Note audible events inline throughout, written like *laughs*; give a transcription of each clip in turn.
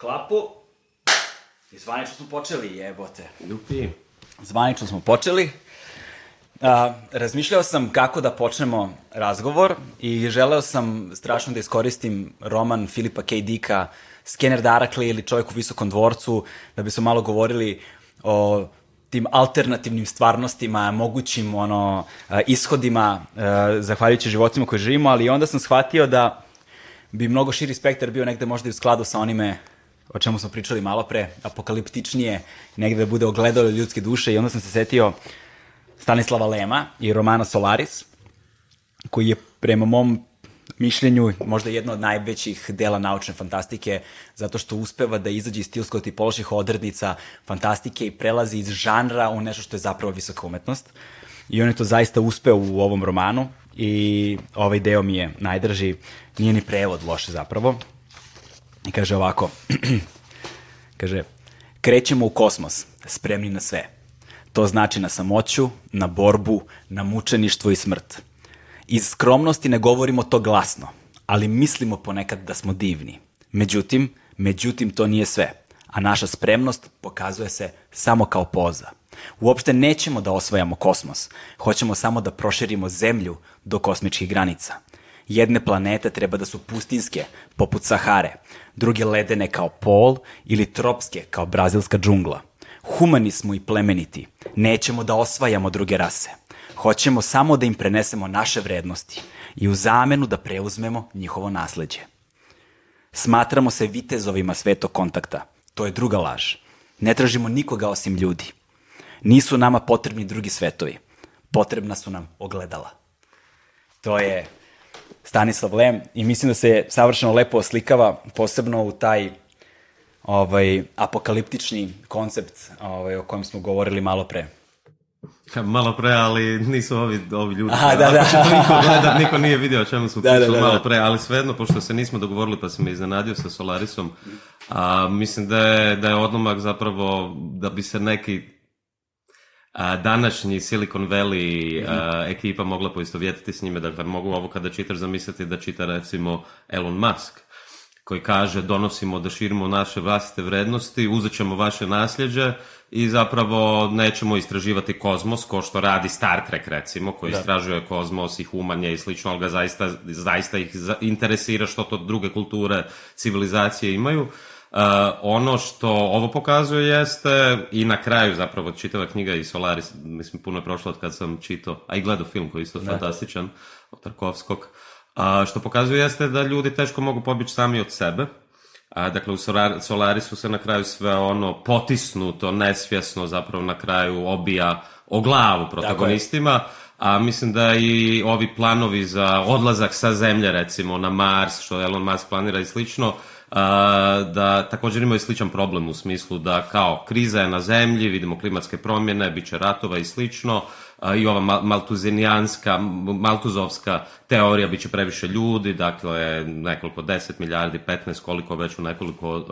klapu i zvanično smo počeli, jebote. Ljupi. Zvanično smo počeli. A, razmišljao sam kako da počnemo razgovor i želeo sam strašno da iskoristim roman Filipa K. Dicka Skener Darakle ili Čovjek u visokom dvorcu, da bi smo malo govorili o tim alternativnim stvarnostima, mogućim ono, ishodima zahvaljujući životima koje živimo, ali onda sam shvatio da bi mnogo širi spektar bio negde možda i u skladu sa onime o čemu smo pričali malo pre, apokaliptičnije, negde da bude ogledalo ljudske duše i onda sam se setio Stanislava Lema i romana Solaris, koji je prema mom mišljenju možda jedno od najvećih dela naučne fantastike, zato što uspeva da izađe iz stilskog tipoloških odrednica fantastike i prelazi iz žanra u nešto što je zapravo visoka umetnost. I on je to zaista uspeo u ovom romanu i ovaj deo mi je najdraži, nije ni prevod loše zapravo. I kaže ovako, *clears throat* kaže, krećemo u kosmos, spremni na sve. To znači na samoću, na borbu, na mučeništvo i smrt. Iz skromnosti ne govorimo to glasno, ali mislimo ponekad da smo divni. Međutim, međutim to nije sve, a naša spremnost pokazuje se samo kao poza. Uopšte nećemo da osvajamo kosmos, hoćemo samo da proširimo zemlju do kosmičkih granica. Jedne planete treba da su pustinske, poput Sahare, druge ledene kao pol ili tropske kao brazilska džungla. Humani smo i plemeniti, nećemo da osvajamo druge rase. Hoćemo samo da im prenesemo naše vrednosti i u zamenu da preuzmemo njihovo nasledđe. Smatramo se vitezovima svetog kontakta. To je druga laž. Ne tražimo nikoga osim ljudi. Nisu nama potrebni drugi svetovi. Potrebna su nam ogledala. To je Stanislav Lem i mislim da se savršeno lepo oslikava posebno u taj ovaj, apokaliptični koncept ovaj, o kojem smo govorili malo pre. Malo pre, ali nisu ovi, ovi ljudi. Aha, da, da. Ako *laughs* niko gledat, niko nije vidio o čemu smo da, da pričali da, da, malo pre, ali svejedno, pošto se nismo dogovorili pa sam me iznenadio sa Solarisom, a, mislim da je, da je odlomak zapravo da bi se neki današnji Silicon Valley uh, ekipa mogla poistovjetiti s njime. Dakle, mogu ovo kada čitaš zamisliti da čita recimo Elon Musk koji kaže donosimo da širimo naše vlastite vrednosti, uzet ćemo vaše nasljeđe i zapravo nećemo istraživati kozmos, ko što radi Star Trek recimo, koji da. istražuje kozmos i humanje i slično, ali ga zaista, zaista ih interesira što to druge kulture, civilizacije imaju. E, ono što ovo pokazuje jeste, i na kraju zapravo čitava knjiga i Solaris, mislim puno je prošlo od kad sam čitao, a i gledao film koji je isto da. fantastičan, od Tarkovskog, a, što pokazuje jeste da ljudi teško mogu pobići sami od sebe, a, dakle, u Solarisu se na kraju sve ono potisnuto, nesvjesno zapravo na kraju obija o glavu protagonistima, dakle. a mislim da i ovi planovi za odlazak sa zemlje, recimo, na Mars, što Elon Musk planira i slično, da također imaju sličan problem u smislu da kao kriza je na zemlji, vidimo klimatske promjene, bit će ratova i slično, i ova maltuzinijanska, maltuzovska teorija bit će previše ljudi, dakle nekoliko 10 milijardi, 15, koliko već u nekoliko uh,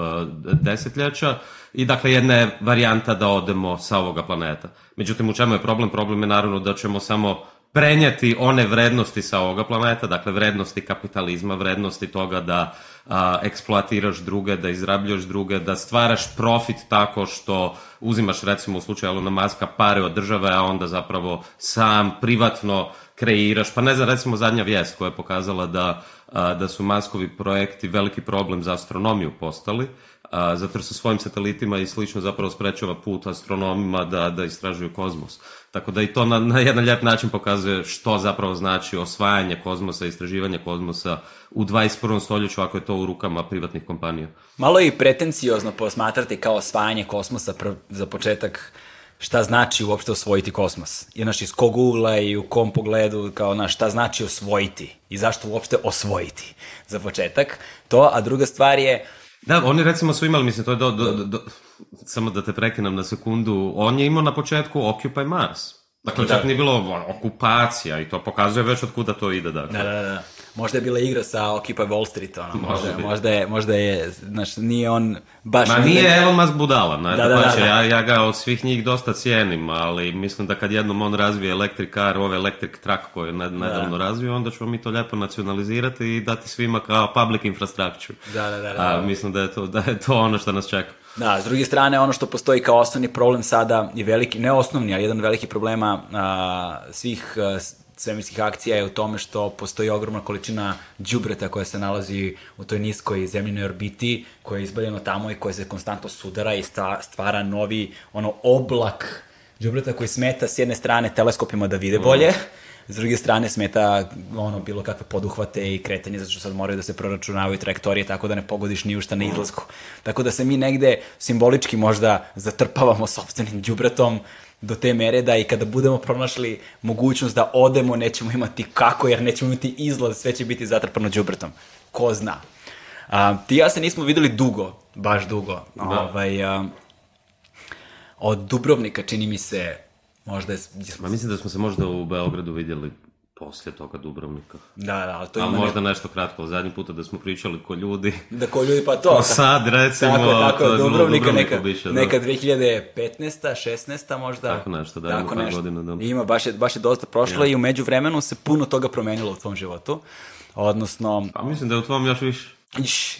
desetljeća i dakle jedna je varijanta da odemo sa ovoga planeta. Međutim, u čemu je problem? Problem je naravno da ćemo samo prenijeti one vrednosti sa ovoga planeta, dakle vrednosti kapitalizma, vrednosti toga da a, eksploatiraš druge, da izrabljaš druge, da stvaraš profit tako što uzimaš recimo u slučaju Elona Maska pare od države, a onda zapravo sam privatno kreiraš. Pa ne znam, recimo zadnja vijest koja je pokazala da, a, da su Maskovi projekti veliki problem za astronomiju postali, a, zato što svojim satelitima i slično zapravo sprečava put astronomima da, da istražuju kozmos. Tako da i to na, na jedan ljep način pokazuje što zapravo znači osvajanje kozmosa, istraživanje kozmosa u 21. stoljeću ako je to u rukama privatnih kompanija. Malo je i pretencijozno posmatrati kao osvajanje kosmosa pr za početak šta znači uopšte osvojiti kosmos. I znaš, iz kog ugla i u kom pogledu, kao naš, šta znači osvojiti i zašto uopšte osvojiti za početak. To, a druga stvar je, uh, Da, oni recimo su imali, mislim, to je do, do, do, samo da te prekinem na sekundu, on je imao na početku Occupy Mars. Dakle, da. čak nije bilo okupacija i to pokazuje već od kuda to ide, dakle. Da, da, da možda je bila igra sa Occupy Wall Street, ono, možda, možda, možda, je, možda je, znaš, nije on baš... Ma nije Elon Musk budala, ne, da, da, da, da, pače, da, Ja, ja ga od svih njih dosta cijenim, ali mislim da kad jednom on razvije electric car, ove electric truck koje je da. nedavno da. razvio, onda ćemo mi to lijepo nacionalizirati i dati svima kao public infrastructure. Da, da, da. da. A, mislim da je, to, da je to ono što nas čeka. Da, s druge strane, ono što postoji kao osnovni problem sada i veliki, ne osnovni, ali jedan veliki problema a, svih a, svemirskih akcija je u tome što postoji ogromna količina đubreta koja se nalazi u toj niskoj zemljinoj orbiti, koja je izbaljena tamo i koja se konstantno sudara i stvara novi ono oblak đubreta koji smeta s jedne strane teleskopima da vide mm. bolje, s druge strane smeta ono bilo kakve poduhvate i kretanje zato što sad moraju da se proračunavaju trajektorije tako da ne pogodiš ni u šta na izlasku. Tako da se mi negde simbolički možda zatrpavamo sopstvenim đubretom do te mere da i kada budemo pronašli mogućnost da odemo, nećemo imati kako, jer nećemo imati izlaz, sve će biti zatrpano džubretom. Ko zna. A, ti ja se nismo videli dugo, baš dugo. Da. Ovaj, a, od Dubrovnika, čini mi se, možda... Je... Ma mislim da smo se možda u Beogradu videli posle toga Dubrovnika. Da, da, ali to ima... A možda ne... nešto kratko, zadnji puta da smo pričali ko ljudi. Da, ko ljudi, pa to. Ko sad, recimo. Tako, tako, to je Dubrovnika, neka, biše, da. neka 2015. 16. možda. Tako nešto, da, tako ima nešto. godina. Da. Ima, baš je, baš je dosta prošlo ja. i umeđu vremenu se puno toga promenilo u tvom životu. Odnosno... Pa mislim da je u tvom još više. Iš,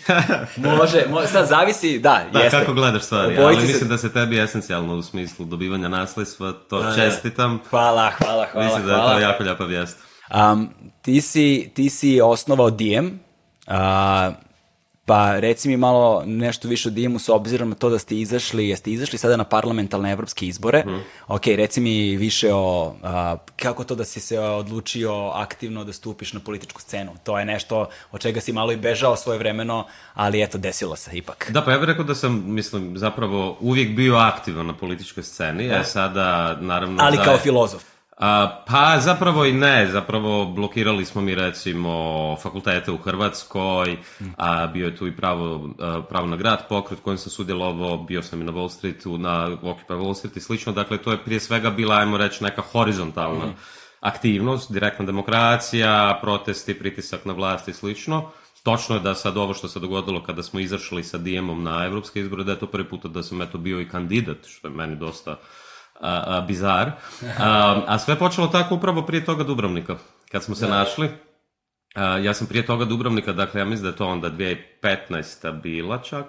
može, može, sad zavisi, da, *laughs* da jeste. kako gledaš stvari, ali se... mislim da se tebi esencijalno u smislu dobivanja nasledstva, to da, čestitam. Hvala, hvala, hvala. Mislim da je to jako ljepa vijest. Um, ti, si, ti si osnovao Diem, uh, pa reci mi malo nešto više o Diemu s obzirom na to da ste izašli, jeste izašli sada na parlamentalne evropske izbore. Mm. Ok, reci mi više o a, kako to da si se odlučio aktivno da stupiš na političku scenu. To je nešto od čega si malo i bežao svoje vremeno, ali eto, desilo se ipak. Da, pa ja bih rekao da sam, mislim, zapravo uvijek bio aktivan na političkoj sceni, a ja da. sada, naravno... Ali da kao je... filozof. A, pa zapravo i ne, zapravo blokirali smo mi recimo fakultete u Hrvatskoj, a bio je tu i pravo, pravo na grad pokret kojim sam sudjelovao, bio sam i na Wall Streetu, na Occupy Wall Street i slično, dakle to je prije svega bila, ajmo reći, neka horizontalna mm. aktivnost, direktna demokracija, protesti, pritisak na vlast i slično. Točno je da sad ovo što se dogodilo kada smo izašli sa Dijemom na evropske izbore, da je to prvi put da sam eto bio i kandidat, što je meni dosta a, a, bizar. *laughs* A, a sve počelo tako upravo prije toga Dubrovnika, kad smo se da. našli. A, ja sam prije toga Dubrovnika, dakle ja mislim da je to onda 2015. bila čak,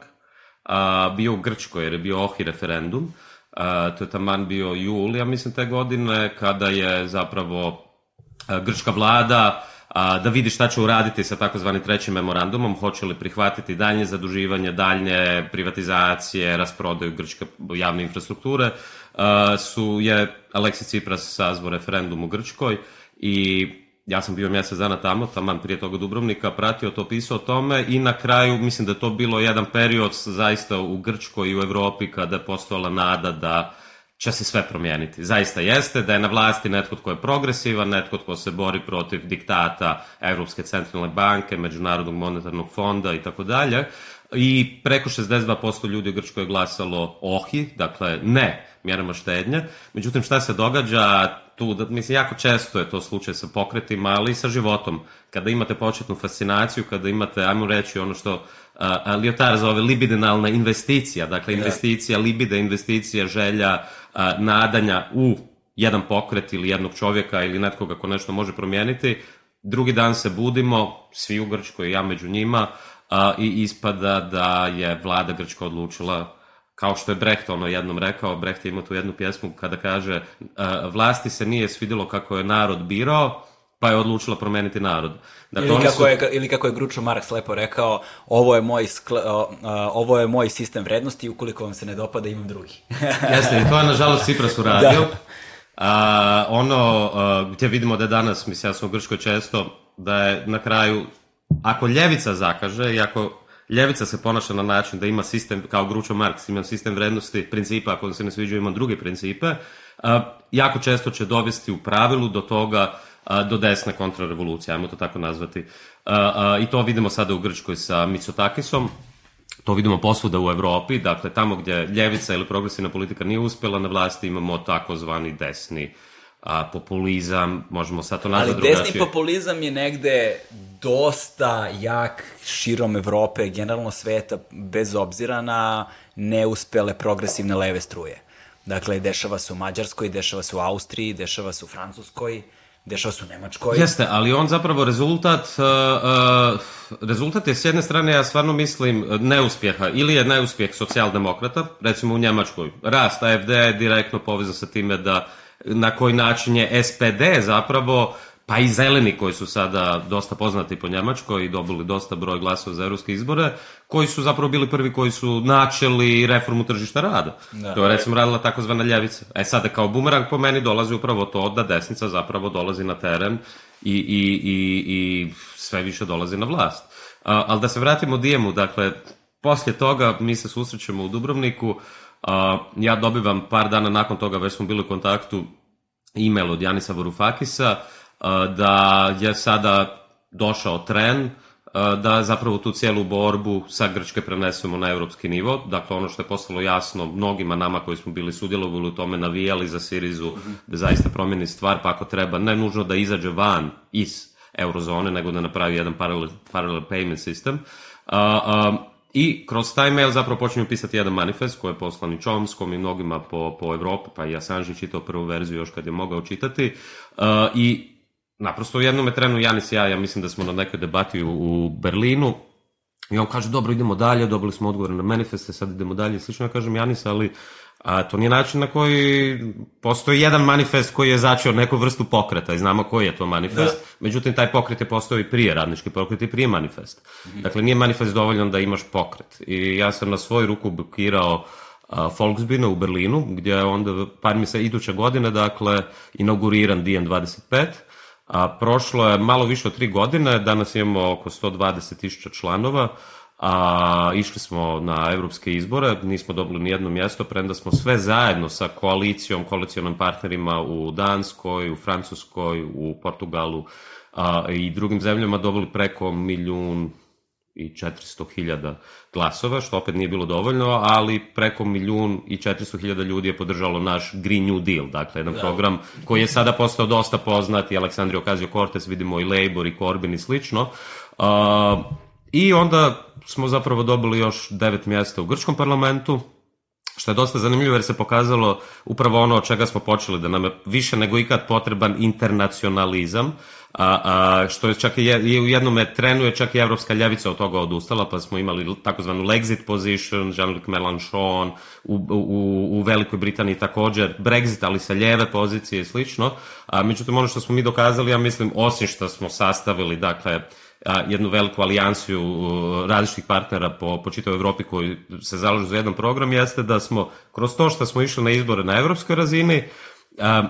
a, bio u Grčkoj jer je bio Ohi referendum. A, to je taman bio jul, ja mislim, te godine kada je zapravo grčka vlada da vidi šta će uraditi sa takozvanim trećim memorandumom, hoće li prihvatiti dalje zaduživanje, dalje privatizacije, rasprodaju grčke javne infrastrukture, su je Aleksis Cipras sazvo referendum u Grčkoj i ja sam bio mjesec dana tamo, taman prije toga Dubrovnika, pratio to, pisao o tome i na kraju mislim da to bilo jedan period zaista u Grčkoj i u Evropi kada je postojala nada da uh, će se sve promijeniti. Zaista jeste da je na vlasti netko tko je progresivan, netko tko se bori protiv diktata Evropske centralne banke, Međunarodnog monetarnog fonda i tako dalje. I preko 62% ljudi u Grčkoj je glasalo ohi, dakle ne mjerama štednje. Međutim, šta se događa tu, da, mislim, jako često je to slučaj sa pokretima, ali i sa životom. Kada imate početnu fascinaciju, kada imate, ajmo reći, ono što a, Liotar zove libidinalna investicija, dakle da. investicija da. libide, investicija želja, nadanja u jedan pokret ili jednog čovjeka ili netkoga ko nešto može promijeniti. Drugi dan se budimo, svi u Grčkoj, ja među njima, i ispada da je vlada Grčka odlučila kao što je Brecht ono jednom rekao, Brecht je imao tu jednu pjesmu kada kaže vlasti se nije svidjelo kako je narod birao, pa je odlučila promeniti narod. Dakle, ili, kako su... je, ili kako je Gručo Marks lepo rekao, ovo je, moj skle, ovo je moj sistem vrednosti ukoliko vam se ne dopada imam drugi. *laughs* Jeste, i to je nažalost Cipras uradio. Da. A, ono a, gdje vidimo da je danas, mislim ja sam u Grčkoj često, da je na kraju, ako ljevica zakaže i ako ljevica se ponaša na način da ima sistem, kao Gručo Marks, ima sistem vrednosti, principa, ako se ne sviđa ima druge principe, a, jako često će dovesti u pravilu do toga do desna kontrarevolucija, ajmo to tako nazvati. I to vidimo sada u Grčkoj sa Mitsotakisom, to vidimo posvuda u Evropi, dakle tamo gdje ljevica ili progresivna politika nije uspjela na vlasti imamo takozvani desni a, populizam, možemo sad to nazvati drugačije. Ali desni populizam je negde dosta jak širom Evrope, generalno sveta, bez obzira na neuspele progresivne leve struje. Dakle, dešava se u Mađarskoj, dešava se u Austriji, dešava se u Francuskoj, uh, dešava se u Nemačkoj. Jeste, ali on zapravo rezultat, uh, uh, rezultat je s jedne strane, ja stvarno mislim, uh, neuspjeha, ili je neuspjeh socijaldemokrata, recimo u Njemačkoj. Rast AFD je direktno povezan sa time da na koji način je SPD zapravo pa i zeleni koji su sada dosta poznati po Njemačkoj i dobili dosta broj glasova za evropske izbore, koji su zapravo bili prvi koji su načeli reformu tržišta rada. Da. To je recimo radila takozvana ljevica. E sada kao bumerang po meni dolazi upravo to da desnica zapravo dolazi na teren i, i, i, i sve više dolazi na vlast. A, ali da se vratimo Dijemu, dakle, poslije toga mi se susrećemo u Dubrovniku, a, ja dobivam par dana nakon toga, već smo bili u kontaktu, e-mail od Janisa Varufakisa, a, da je sada došao tren, da zapravo tu cijelu borbu sa Grčke prenesemo na evropski nivo. Dakle, ono što je postalo jasno mnogima nama koji smo bili sudjelovali u tome, navijali za Sirizu, da zaista promeni stvar, pa ako treba, ne nužno da izađe van iz eurozone, nego da napravi jedan parallel, parallel payment system. A, a, I kroz taj mail zapravo počinju pisati jedan manifest koji je poslan i Čomskom i mnogima po, po Evropi, pa i Assange čitao prvu verziju još kad je mogao čitati. A, I naprosto u jednom trenu Janis i ja, ja mislim da smo na nekoj debati u, u Berlinu, i on kaže, dobro, idemo dalje, dobili smo odgovor na manifeste, sad idemo dalje i slično. Ja kažem, Janis, ali a, to nije način na koji postoji jedan manifest koji je začeo neku vrstu pokreta i znamo koji je to manifest. Da. Međutim, taj pokret je postao i prije, radnički pokret i prije manifest. Mhm. Dakle, nije manifest dovoljan da imaš pokret. I ja sam na svoju ruku blokirao a, Volksbina u Berlinu, gdje je onda par mi se iduća godina, dakle, inauguriran DM25, A, prošlo je malo više od tri godine, danas imamo oko 120.000 članova, a išli smo na evropske izbore, nismo dobili ni jedno mjesto, premda smo sve zajedno sa koalicijom, koalicijonim partnerima u Danskoj, u Francuskoj, u Portugalu a, i drugim zemljama dobili preko milijun i 400 hiljada glasova, što opet nije bilo dovoljno, ali preko milijun i 400 hiljada ljudi je podržalo naš Green New Deal, dakle jedan da. program koji je sada postao dosta poznat i Aleksandrio Ocasio-Cortez, vidimo i Labour i Corbyn i slično. Uh, I onda smo zapravo dobili još devet mjesta u grčkom parlamentu, što je dosta zanimljivo jer se pokazalo upravo ono od čega smo počeli, da nam je više nego ikad potreban internacionalizam, a, a, što je čak je, i u jednom trenu je čak i evropska ljevica od toga odustala, pa smo imali takozvanu Lexit position, Jean-Luc Mélenchon, u, u, u Velikoj Britaniji također Brexit, ali sa ljeve pozicije i slično. A, međutim, ono što smo mi dokazali, ja mislim, osim što smo sastavili, dakle, jednu veliku alijansiju različitih partnera po, po čitavoj Evropi koji se zalažu za jedan program, jeste da smo kroz to što smo išli na izbore na evropskoj razini, a,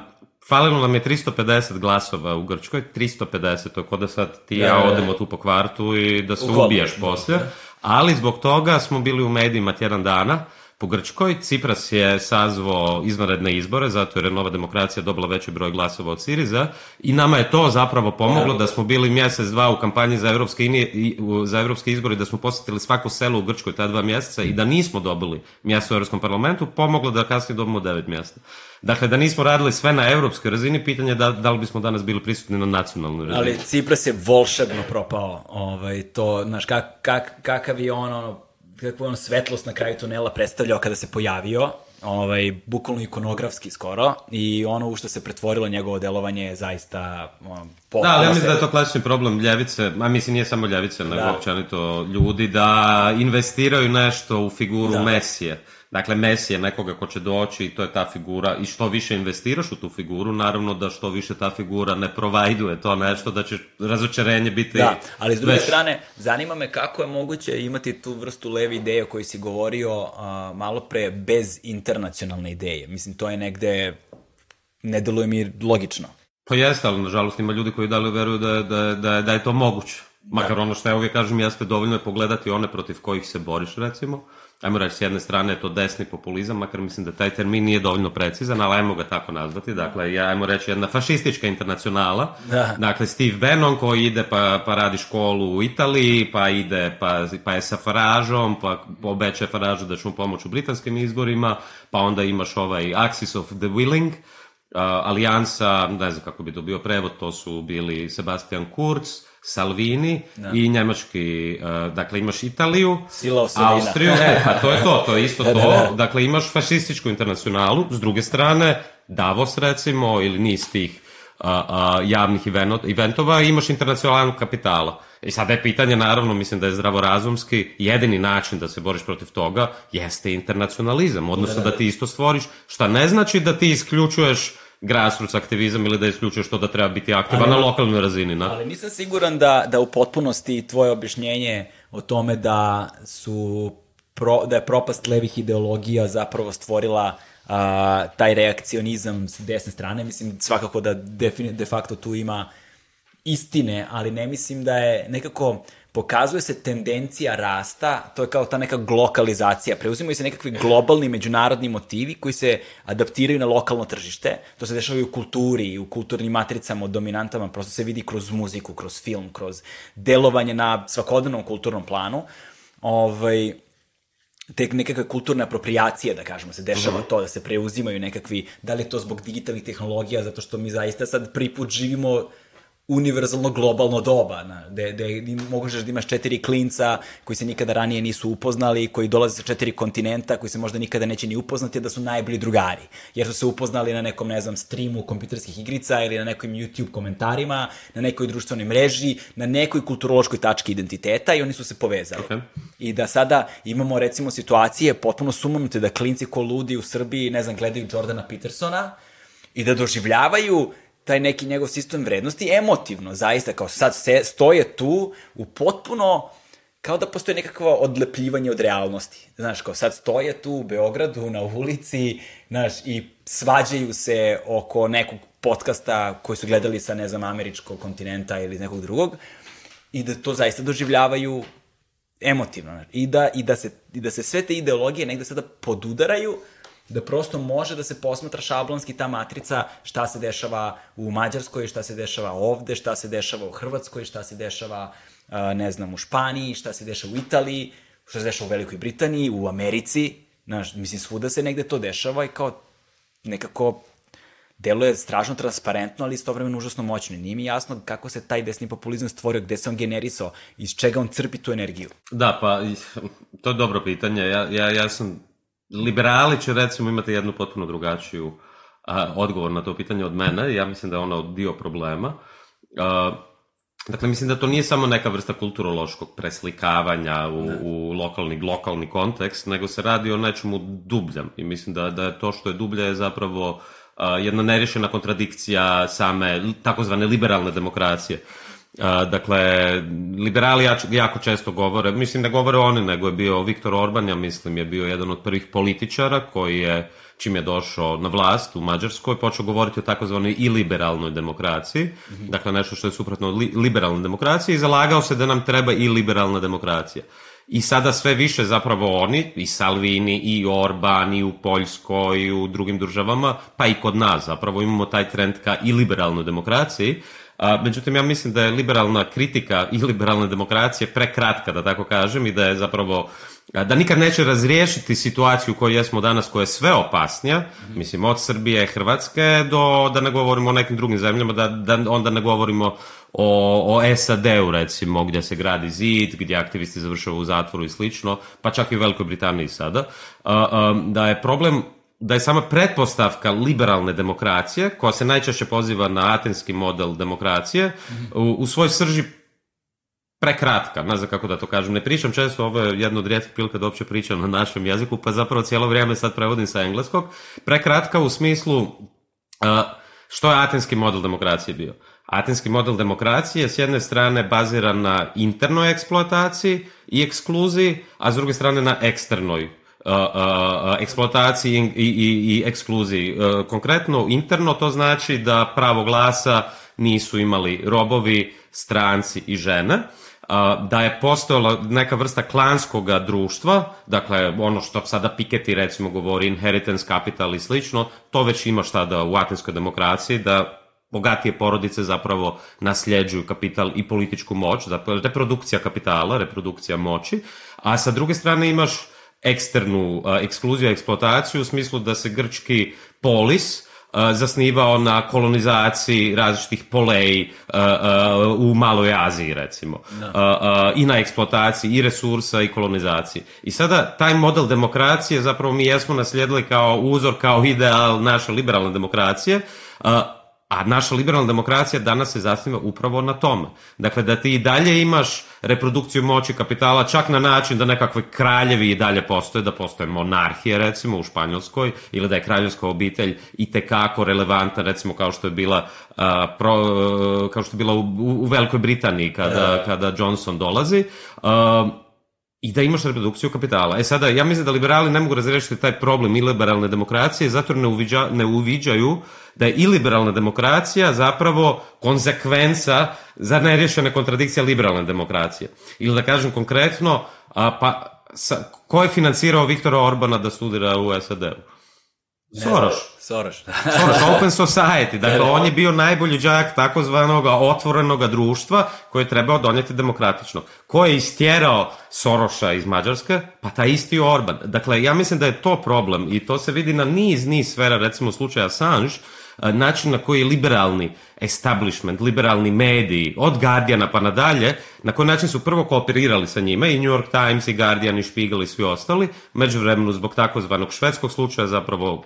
Falilo nam je 350 glasova u Grčkoj, 350, tako da sad ti ja, ja da, da, da. odemo tu po kvartu i da se ubiješ posle. Ali zbog toga smo bili u medijima tjedan dana, Po Grčkoj Cipras je sazvao izvanredne izbore zato jer je Nova demokracija dobila veći broj glasova od Siriza i nama je to zapravo pomoglo da smo bili mjesec dva u kampanji za evropske, inije, za evropske izbore da smo posjetili svako selo u Grčkoj ta dva mjeseca i da nismo dobili mjesto u Evropskom parlamentu, pomoglo da kasnije dobimo devet mjesta. Dakle, da nismo radili sve na evropskoj razini, pitanje je da, da li bismo danas bili prisutni na nacionalnoj razini. Ali Cipras je volšebno propao. Ovaj, to, znaš, kak, kak, kakav je on, ono, kako on svetlost na kraju tunela predstavljao kada se pojavio, ovaj, bukvalno ikonografski skoro, i ono u što se pretvorilo njegovo delovanje je zaista... Um, po, da, ali ja mislim da je to klasični problem ljevice, a mislim nije samo ljevice, nego da. općenito ljudi, da investiraju nešto u figuru da. Mesije. Da Dakle, Messi je nekoga ko će doći i to je ta figura i što više investiraš u tu figuru, naravno da što više ta figura ne provajduje to nešto, da će razočarenje biti... Da, ali s druge već... strane, zanima me kako je moguće imati tu vrstu leve ideje o kojoj si govorio uh, malo pre bez internacionalne ideje. Mislim, to je negde, ne deluje mi logično. Pa jeste, ali nažalost ima ljudi koji dalje veruju da, da, da, da je to moguće. Makar da. ono što ja uvijek kažem jeste dovoljno je pogledati one protiv kojih se boriš recimo, ajmo reći, s jedne strane je to desni populizam, makar mislim da taj termin nije dovoljno precizan, ali ajmo ga tako nazvati, dakle, ja, ajmo reći, jedna fašistička internacionala, da. dakle, Steve Bannon koji ide pa, pa radi školu u Italiji, pa ide, pa, pa je sa Faražom, pa obeće Faražu da će mu pomoći u britanskim izborima, pa onda imaš ovaj Axis of the Willing, uh, alijansa, ne znam kako bi to bio prevod, to su bili Sebastian Kurz, Salvini da. i njemački, e, dakle imaš Italiju, Austriju, e, pa to je to, to je isto *laughs* da, da, to, da. dakle imaš fašističku internacionalu, s druge strane Davos recimo ili niz tih a, a, javnih eventova imaš internacionalnog kapitala. I sada je pitanje, naravno, mislim da je zdravorazumski, jedini način da se boriš protiv toga jeste internacionalizam, odnosno da ti isto stvoriš, šta ne znači da ti isključuješ grassroots aktivizam ili da isključuješ što da treba biti aktivan na lokalnoj razini. Na. Ali nisam siguran da, da u potpunosti tvoje objašnjenje o tome da su pro, da je propast levih ideologija zapravo stvorila a, taj reakcionizam s desne strane, mislim svakako da defini, de facto tu ima istine, ali ne mislim da je nekako pokazuje se tendencija rasta, to je kao ta neka glokalizacija, preuzimaju se nekakvi globalni međunarodni motivi koji se adaptiraju na lokalno tržište, to se dešava i u kulturi, i u kulturnim matricama, dominantama, prosto se vidi kroz muziku, kroz film, kroz delovanje na svakodnevnom kulturnom planu, ovaj, te nekakva kulturna apropriacija, da kažemo, se dešava mhm. to, da se preuzimaju nekakvi, da li je to zbog digitalnih tehnologija, zato što mi zaista sad priput živimo univerzalno globalno doba, na, gde, gde možeš da imaš četiri klinca koji se nikada ranije nisu upoznali, koji dolaze sa četiri kontinenta, koji se možda nikada neće ni upoznati, da su najbolji drugari, jer su se upoznali na nekom, ne znam, streamu kompjuterskih igrica ili na nekom YouTube komentarima, na nekoj društvenoj mreži, na nekoj kulturološkoj tački identiteta i oni su se povezali. Okay. I da sada imamo, recimo, situacije potpuno sumanute da klinci ko ludi u Srbiji, ne znam, gledaju Jordana Petersona, i da doživljavaju taj neki njegov sistem vrednosti emotivno, zaista, kao sad se, stoje tu u potpuno kao da postoje nekakvo odlepljivanje od realnosti. Znaš, kao sad stoje tu u Beogradu, na ulici, znaš, i svađaju se oko nekog podcasta koji su gledali sa, ne znam, američkog kontinenta ili nekog drugog i da to zaista doživljavaju emotivno. Znaš, I, da, i, da se, I da se sve te ideologije negde sada podudaraju, da prosto može da se posmatra šablonski ta matrica šta se dešava u Mađarskoj, šta se dešava ovde, šta se dešava u Hrvatskoj, šta se dešava, ne znam, u Španiji, šta se dešava u Italiji, šta se dešava u Velikoj Britaniji, u Americi, znaš, mislim, svuda se negde to dešava i kao nekako deluje strašno transparentno, ali istovremeno užasno moćno. Nije mi jasno kako se taj desni populizam stvorio, gde se on generisao, iz čega on crpi tu energiju. Da, pa to je dobro pitanje. Ja, ja, ja sam liberali će recimo imati jednu potpuno drugačiju a, odgovor na to pitanje od mene, ja mislim da je ona dio problema. A, dakle, mislim da to nije samo neka vrsta kulturološkog preslikavanja u, u lokalni, lokalni kontekst, nego se radi o nečemu dubljem i mislim da, da je to što je dublje je zapravo a, jedna nerješena kontradikcija same takozvane liberalne demokracije. Dakle, liberali jako često govore, mislim da govore oni, nego je bio Viktor Orban, ja mislim je bio jedan od prvih političara koji je, čim je došao na vlast u Mađarskoj, počeo govoriti o takozvanoj i liberalnoj demokraciji, mm -hmm. dakle nešto što je suprotno li, liberalnoj demokraciji i zalagao se da nam treba i liberalna demokracija. I sada sve više zapravo oni, i Salvini, i Orban, i u Poljskoj, i u drugim državama, pa i kod nas zapravo imamo taj trend ka i liberalnoj demokraciji, A, međutim, ja mislim da je liberalna kritika i liberalne demokracije prekratka, da tako kažem, i da je zapravo da nikad neće razriješiti situaciju koju jesmo danas, koja je sve opasnija, mislim, od Srbije, Hrvatske, do, da ne govorimo o nekim drugim zemljama, da, da onda ne govorimo o, o SAD-u, recimo, gdje se gradi zid, gdje aktivisti završavaju u zatvoru i slično, pa čak i u Velikoj Britaniji sada, da je problem da je sama pretpostavka liberalne demokracije, koja se najčešće poziva na atenski model demokracije, u, u svoj srži prekratka, ne znam kako da to kažem. Ne pričam često, ovo je jedna od rijetkih prilika da opće pričam na našem jeziku, pa zapravo cijelo vrijeme sad prevodim sa engleskog. Prekratka u smislu što je atenski model demokracije bio. Atenski model demokracije je s jedne strane baziran na internoj eksploataciji i ekskluziji, a s druge strane na eksternoj eksploataciji i, i, i ekskluziji. E, konkretno, interno to znači da pravo glasa nisu imali robovi, stranci i žene da je postojala neka vrsta klanskog društva, dakle ono što sada Piketty recimo govori, inheritance capital i slično, to već ima šta da u atinskoj demokraciji, da bogatije porodice zapravo nasljeđuju kapital i političku moć, zapravo reprodukcija kapitala, reprodukcija moći, a sa druge strane imaš eksternu ekskluziju, eksploataciju u smislu da se grčki polis zasnivao na kolonizaciji različitih poleji u Maloj Aziji recimo da. i na eksploataciji i resursa i kolonizaciji i sada taj model demokracije zapravo mi jesmo naslijedili kao uzor, kao ideal naše liberalne demokracije A naša liberalna demokracija danas se zasniva upravo na tome. Dakle, da ti i dalje imaš reprodukciju moći kapitala čak na način da nekakve kraljevi i dalje postoje, da postoje monarhije recimo u Španjolskoj ili da je kraljevska obitelj i tekako relevantna recimo kao što je bila, uh, pro, uh, kao što je bila u, u Velikoj Britaniji kada, da. kada Johnson dolazi. Uh, i da imaš reprodukciju kapitala. E sada, ja mislim da liberali ne mogu razrešiti taj problem i liberalne demokracije, zato ne, uviđa, ne uviđaju da je i liberalna demokracija zapravo konsekvenca za nerješene kontradikcija liberalne demokracije. Ili da kažem konkretno, a, pa, sa, ko je financirao Viktora Orbana da studira u SAD-u? Soroš. Soroš. *laughs* Soroš, Open Society. Dakle, on je bio najbolji đak takozvanog otvorenog društva koje je trebao donijeti demokratično. Ko je istjerao Soroša iz Mađarske? Pa taj isti Orban. Dakle, ja mislim da je to problem i to se vidi na niz, niz sfera, recimo slučaja Assange, eh, način na koji liberalni establishment, liberalni mediji, od Guardiana pa nadalje, na koji način su prvo kooperirali sa njima i New York Times, i Guardian, i Spiegel, i svi ostali, međuvremenu zbog takozvanog švedskog slučaja zapravo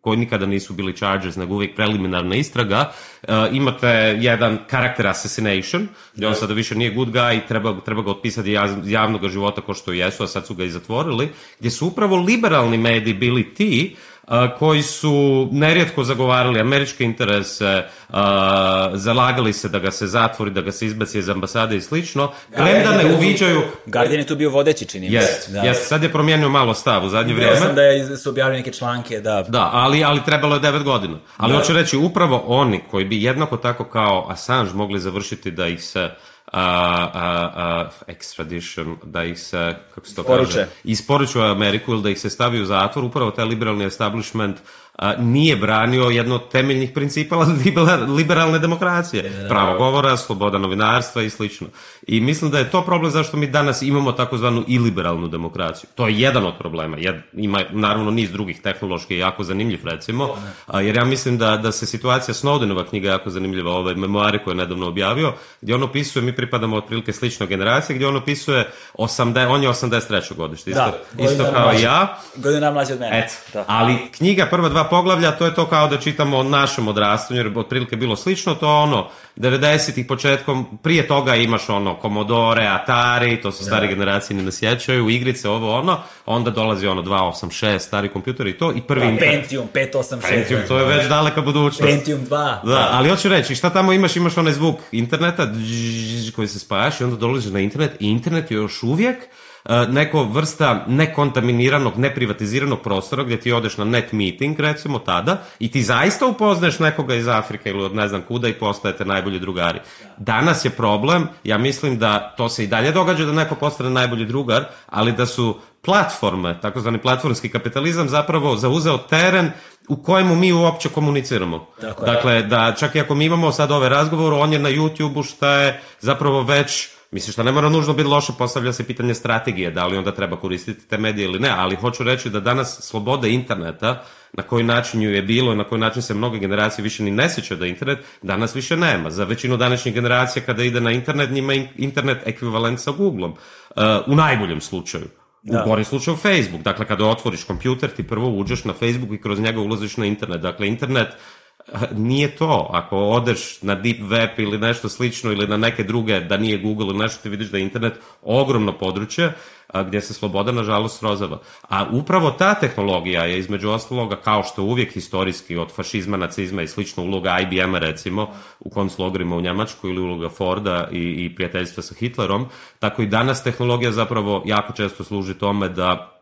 koji nikada nisu bili Chargers, nego uvijek preliminarna istraga, uh, imate jedan karakter assassination, gdje on da. sada više nije good guy, treba, treba ga otpisati javnog života ko što jesu, a sad su ga i zatvorili, gdje su upravo liberalni mediji bili ti koji su nerijetko zagovarali američke interese, zalagali se da ga se zatvori, da ga se izbaci iz ambasade i slično, premda ne uviđaju... Guardian je tu bio vodeći, čini mi se. Da. Jest, sad je promijenio malo stav u zadnje vrijeme. sam da je, su objavili neke članke, da. Da, ali, ali trebalo je devet godina. Ali da. hoću reći, upravo oni koji bi jednako tako kao Assange mogli završiti da ih se a, a, a, extradition, da ih se, kako se to Isporuče. kaže, isporučuje Ameriku ili da ih se stavi u zatvor, upravo taj liberalni establishment uh, nije branio jedno od temeljnih principala *laughs* liberalne demokracije, e, da, pravo da. govora, sloboda novinarstva i slično. I mislim da je to problem zašto mi danas imamo takozvanu iliberalnu demokraciju. To je jedan od problema. Ima naravno niz drugih tehnološki jako zanimljiv recimo, da. jer ja mislim da, da se situacija Snowdenova knjiga jako zanimljiva, ove memoare koje je nedavno objavio, gdje on opisuje, mi pripadamo otprilike slično generacije, gdje on opisuje, 80, on je 83. godište, isto, da, isto kao mlađe, ja. Godina mlađe od mene. Et, da. Ali knjiga prva dva poglavlja, to je to kao da čitamo o našem odrastanju, jer otprilike bilo slično, to ono, 90-ih početkom, prije toga imaš ono, Commodore, Atari, to su stare da. generacije ne nasjećaju, igrice, ovo ono, onda dolazi ono 286, stari kompjuter i to, i prvi... Da, inter... Pentium, 586. Pentium, to je već da. daleka budućnost. Pentium 2. Da, da, ali hoću reći, šta tamo imaš, imaš onaj zvuk interneta, koji se spajaš i onda dolaziš na internet i internet je još uvijek Eh, neko vrsta nekontaminiranog, neprivatiziranog prostora gdje ti odeš na net meeting, recimo tada, i ti zaista upoznaš nekoga iz Afrike ili od ne znam kuda i postajete najbolji drugari. Danas je problem, ja mislim da to se i dalje događa da neko postane najbolji drugar, ali da su platforme, takozvani platformski kapitalizam zapravo zauzeo teren u kojemu mi uopće komuniciramo. Dakle, dakle da čak i ako mi imamo sad ove ovaj razgovore, on je na youtube šta je zapravo već Mislim, što da ne mora nužno biti loše, postavlja se pitanje strategije, da li onda treba koristiti te medije ili ne, ali hoću reći da danas sloboda interneta, na koji način ju je bilo i na koji način se mnoge generacije više ni ne sjeća da internet, danas više nema. Za većinu današnjih generacija kada ide na internet, njima internet ekvivalent sa Googlom, uh, u najboljem slučaju. Da. U gori slučaju Facebook. Dakle, kada otvoriš kompjuter, ti prvo uđeš na Facebook i kroz njega ulaziš na internet. Dakle, internet nije to. Ako odeš na deep web ili nešto slično ili na neke druge, da nije Google ili nešto, ti vidiš da je internet ogromno područje gdje se sloboda, nažalost, rozava. A upravo ta tehnologija je, između ostaloga, kao što uvijek historijski od fašizma, nacizma i slično uloga IBM-a, recimo, u konclogorima u Njemačkoj ili uloga Forda i, i prijateljstva sa Hitlerom, tako i danas tehnologija zapravo jako često služi tome da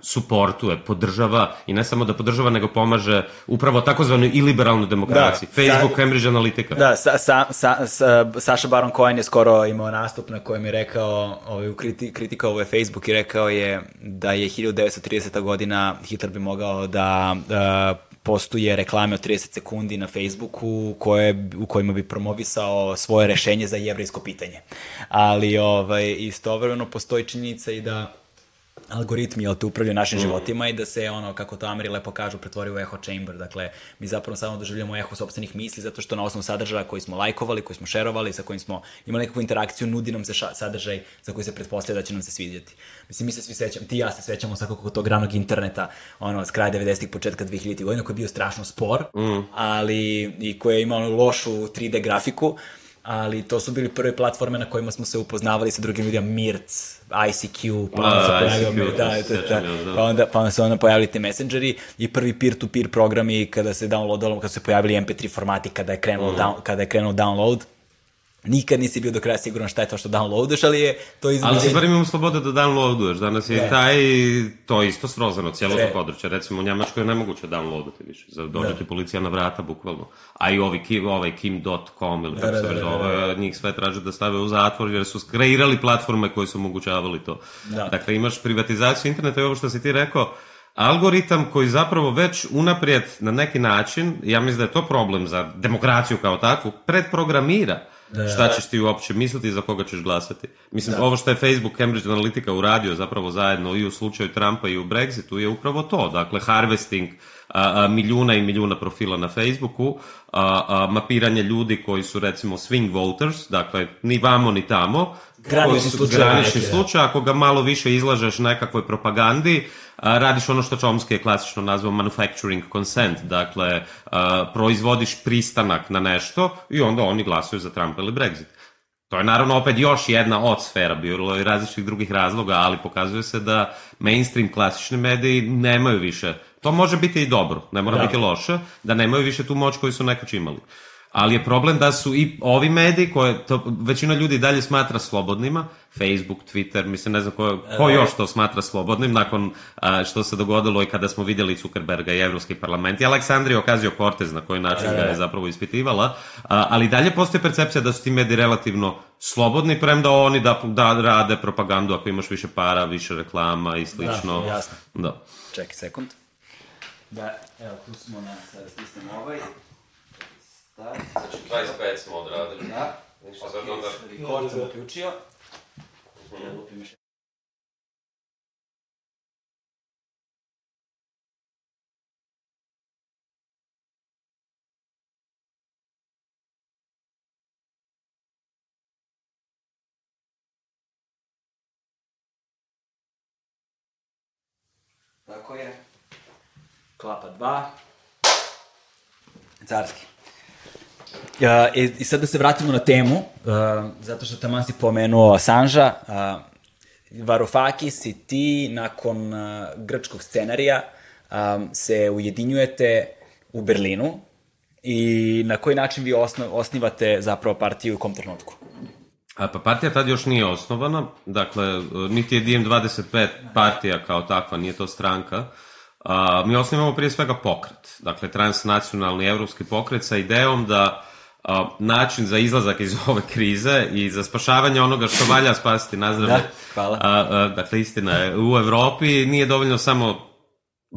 suportuje, podržava i ne samo da podržava, nego pomaže upravo takozvanoj i liberalnoj demokraciji. Da, Facebook, sa, Cambridge Analytica. Da, sa, sa, sa, sa, Saša Baron Cohen je skoro imao nastup na kojem je rekao, ovaj, kriti, kritikovao je Facebook i rekao je da je 1930. godina Hitler bi mogao da uh, postuje reklame od 30 sekundi na Facebooku koje, u kojima bi promovisao svoje rešenje za jevrejsko pitanje. Ali ovaj, istovremeno postoji činjenica i da algoritmi, jel te upravljaju našim mm. životima i da se ono, kako to Ameri lepo kažu, pretvori u echo chamber. Dakle, mi zapravo samo doživljamo eho sobstvenih misli zato što na osnovu sadržaja koji smo lajkovali, koji smo šerovali, sa kojim smo imali nekakvu interakciju, nudi nam se sadržaj za koji se pretpostavlja da će nam se svidjeti. Mislim, mi se svi sećamo, ti i ja se sećamo sa kod tog ranog interneta, ono, s kraja 90 početka 2000-ih godina, koji je bio strašno spor, mm. ali i koji je imao lošu 3D grafiku, ali to su bili prve platforme na kojima smo se upoznavali sa drugim ljudima, Mirc, ICQ, pa onda se pojavio, ICQ, da, da, da, pa onda, pa onda se onda pojavili te messengeri i prvi peer-to-peer programi kada se downloadalo, kada su se pojavili MP3 formati, kada je krenuo, mm. down, kada je krenuo download, nikad nisi bio do kraja siguran šta je to što downloaduješ, ali je to izbiđenje. Ali si bar imam sloboda da downloaduješ, danas je da. taj, to je isto srozano, cijelo to područje, recimo u Njemačkoj je nemoguće downloadati više, dođe da. policija na vrata, bukvalno, a i ovi ovaj kim, ovaj kim.com ili kako da, da se već da, da, zove, njih sve traže da stave u zatvor jer su skreirali platforme koje su omogućavali to. Da. Dakle, imaš privatizaciju interneta i ovo što si ti rekao, algoritam koji zapravo već unaprijed na neki način, ja mislim da je to problem za demokraciju kao takvu, predprogramira Da. Šta ćeš ti uopće misliti i za koga ćeš glasati? Mislim, da. ovo što je Facebook Cambridge Analytica uradio zapravo zajedno i u slučaju Trumpa i u Brexitu je upravo to. Dakle, harvesting a, a, milijuna i milijuna profila na Facebooku, a, mapiranje ljudi koji su recimo swing voters, dakle, ni vamo ni tamo, granični slučaj, granični slučaj, ako ga malo više izlažeš nekakvoj propagandi, radiš ono što Chomsky je klasično nazvao manufacturing consent, dakle, proizvodiš pristanak na nešto i onda oni glasuju za Trump ili Brexit. To je naravno opet još jedna od sfera, bilo i različitih drugih razloga, ali pokazuje se da mainstream klasični mediji nemaju više. To može biti i dobro, ne mora da. biti loše, da nemaju više tu moć koju su nekoć imali ali je problem da su i ovi mediji koje to, većina ljudi dalje smatra slobodnima, Facebook, Twitter, mislim ne znam ko, e, ko još to smatra slobodnim nakon a, što se dogodilo i kada smo videli Zuckerberga i Evropski parlament i Aleksandrija okazio cortez na koji način e, ga e, je zapravo ispitivala, a, ali dalje postoji percepcija da su ti mediji relativno slobodni, premda oni da, da rade propagandu ako imaš više para, više reklama i slično. Da, jasno. Da. Čekaj sekund. Da, evo tu smo na, sada stisnemo ovaj. Da. Znači 25 znači, smo odradili. Da. Ništa pa okay, sad onda... Rekord sam uključio. Mm. Tako je. Klapa 2. Carski. Uh, i, sad da se vratimo na temu, uh, zato što tamo si pomenuo Sanža, uh, e, Varofakis i ti nakon uh, grčkog scenarija um, se ujedinjujete u Berlinu i na koji način vi osno, osnivate zapravo partiju u kom trenutku? A, pa partija tad još nije osnovana, dakle, niti je DiEM25 partija kao takva, nije to stranka, uh, A, mi osnivamo prije svega pokret, dakle transnacionalni evropski pokret sa idejom da a, način za izlazak iz *laughs* ove krize i za spašavanje onoga što valja spasiti nazdravlje. Da, hvala. A, a, dakle, istina je, u Evropi nije dovoljno samo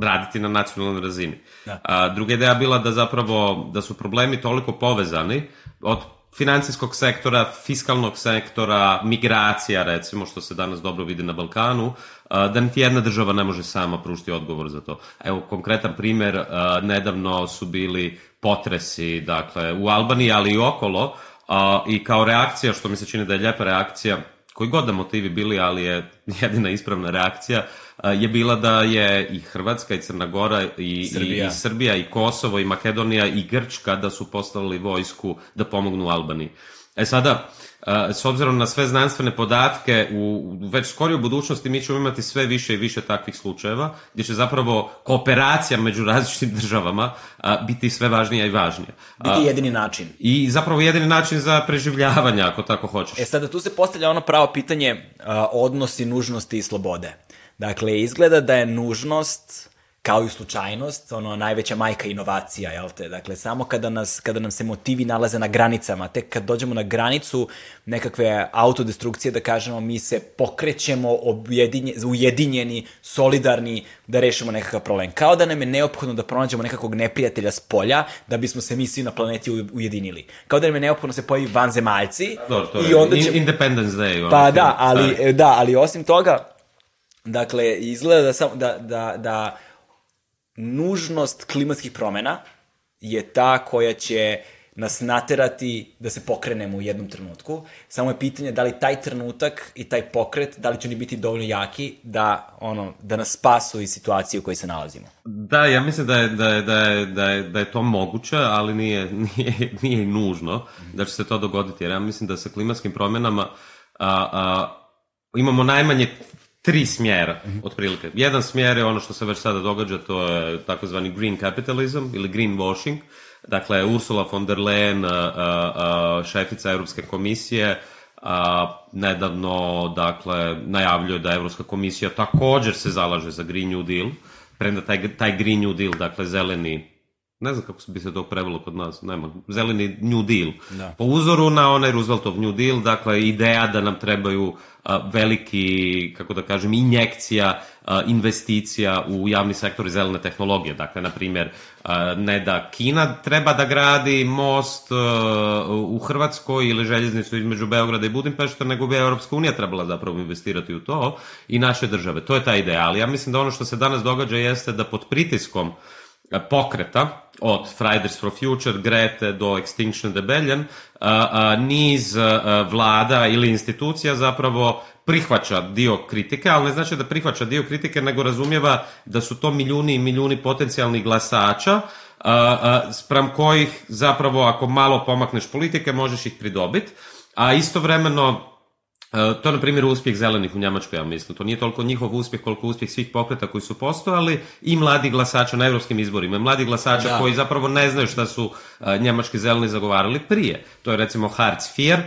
raditi na nacionalnom razini. Da. A, druga ideja bila da zapravo da su problemi toliko povezani od financijskog sektora, fiskalnog sektora, migracija recimo, što se danas dobro vidi na Balkanu, uh, da niti jedna država ne može sama prušiti odgovor za to. Evo, konkretan primer, uh, nedavno su bili potresi, dakle, u Albaniji, ali i okolo, uh, i kao reakcija, što mi se čini da je ljepa reakcija, koji god da motivi bili, ali je jedina ispravna reakcija, je bila da je i Hrvatska i Crna Gora i Srbija i, i, Srbija, i Kosovo i Makedonija i Grčka da su postavili vojsku da pomognu Albaniji. E sada, s obzirom na sve znanstvene podatke, u već skoroj budućnosti mi ćemo imati sve više i više takvih slučajeva, gdje će zapravo kooperacija među različitim državama biti sve važnija i važnija. Biti jedini način. I zapravo jedini način za preživljavanje, ako tako hoćeš. E sada, tu se postavlja ono pravo pitanje odnosi nužnosti i slobode. Dakle, izgleda da je nužnost kao i slučajnost, ono, najveća majka inovacija, jel te? Dakle, samo kada, nas, kada nam se motivi nalaze na granicama, tek kad dođemo na granicu nekakve autodestrukcije, da kažemo, mi se pokrećemo objedinje, ujedinjeni, solidarni, da rešimo nekakav problem. Kao da nam je neophodno da pronađemo nekakvog neprijatelja s polja, da bismo se mi svi na planeti ujedinili. Kao da nam je neophodno da se pojavi vanzemaljci. Pa dobro, to je i onda će... Independence Day. Pa da, ali, da, ali osim toga, Dakle, izgleda da, samo, da, da, da nužnost klimatskih promena je ta koja će nas naterati da se pokrenemo u jednom trenutku. Samo je pitanje da li taj trenutak i taj pokret, da li će oni biti dovoljno jaki da, ono, da nas spasu iz situacije u kojoj se nalazimo. Da, ja mislim da je, da je, da je, da je, da je to moguće, ali nije, nije, nije nužno da će se to dogoditi, jer ja mislim da sa klimatskim promenama a, a, imamo najmanje tri smjera, mhm. otprilike. Jedan smjer je ono što se već sada događa, to je takozvani green capitalism ili green washing. Dakle, Ursula von der Leyen, šefica Europske komisije, nedavno dakle, najavljuje da Evropska komisija također se zalaže za Green New Deal, premda taj, taj Green New Deal, dakle zeleni ne znam kako bi se to prevelo kod nas, nema, zeleni New Deal. Da. Po uzoru na onaj Rooseveltov New Deal, dakle, ideja da nam trebaju a, veliki, kako da kažem, injekcija a, investicija u javni sektor i zelene tehnologije. Dakle, na primjer, a, ne da Kina treba da gradi most u Hrvatskoj ili željeznicu između Beograda i Budimpešta, nego bi Europska unija trebala zapravo investirati u to i naše države. To je ta ideja, ali ja mislim da ono što se danas događa jeste da pod pritiskom E, pokreta, od Fridays for Future, Grete do Extinction Rebellion, e, e, niz vlada ili institucija zapravo prihvaća dio kritike, ali ne znači da prihvaća dio kritike, nego razumijeva da su to milijuni i milijuni potencijalnih glasača, sprem kojih zapravo ako malo pomakneš politike možeš ih pridobiti, a istovremeno E, to na primjer, uspjeh zelenih u Njemačkoj, ja mislim. To nije toliko njihov uspjeh koliko uspjeh svih pokreta koji su postojali i mladi glasača na evropskim izborima. Mladi glasača da. koji zapravo ne znaju šta su e, njemački zeleni zagovarali prije. To je, recimo, Hartz IV, e,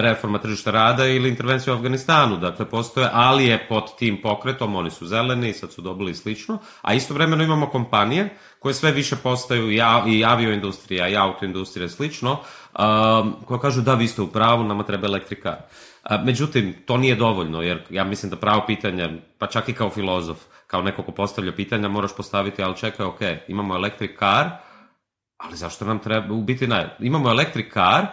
reforma tržišta rada ili intervencija u Afganistanu. Dakle, postoje, ali je pod tim pokretom, oni su zeleni, sad su dobili slično, a istovremeno imamo kompanije koje sve više postaju i avioindustrija, i autoindustrija i slično, koja kažu da vi ste u pravu, nama treba elektrika. A, međutim, to nije dovoljno, jer ja mislim da pravo pitanje, pa čak i kao filozof, kao neko ko postavlja pitanja, moraš postaviti, ali čekaj, ok, imamo electric car, ali zašto nam treba, u biti ne, imamo electric car,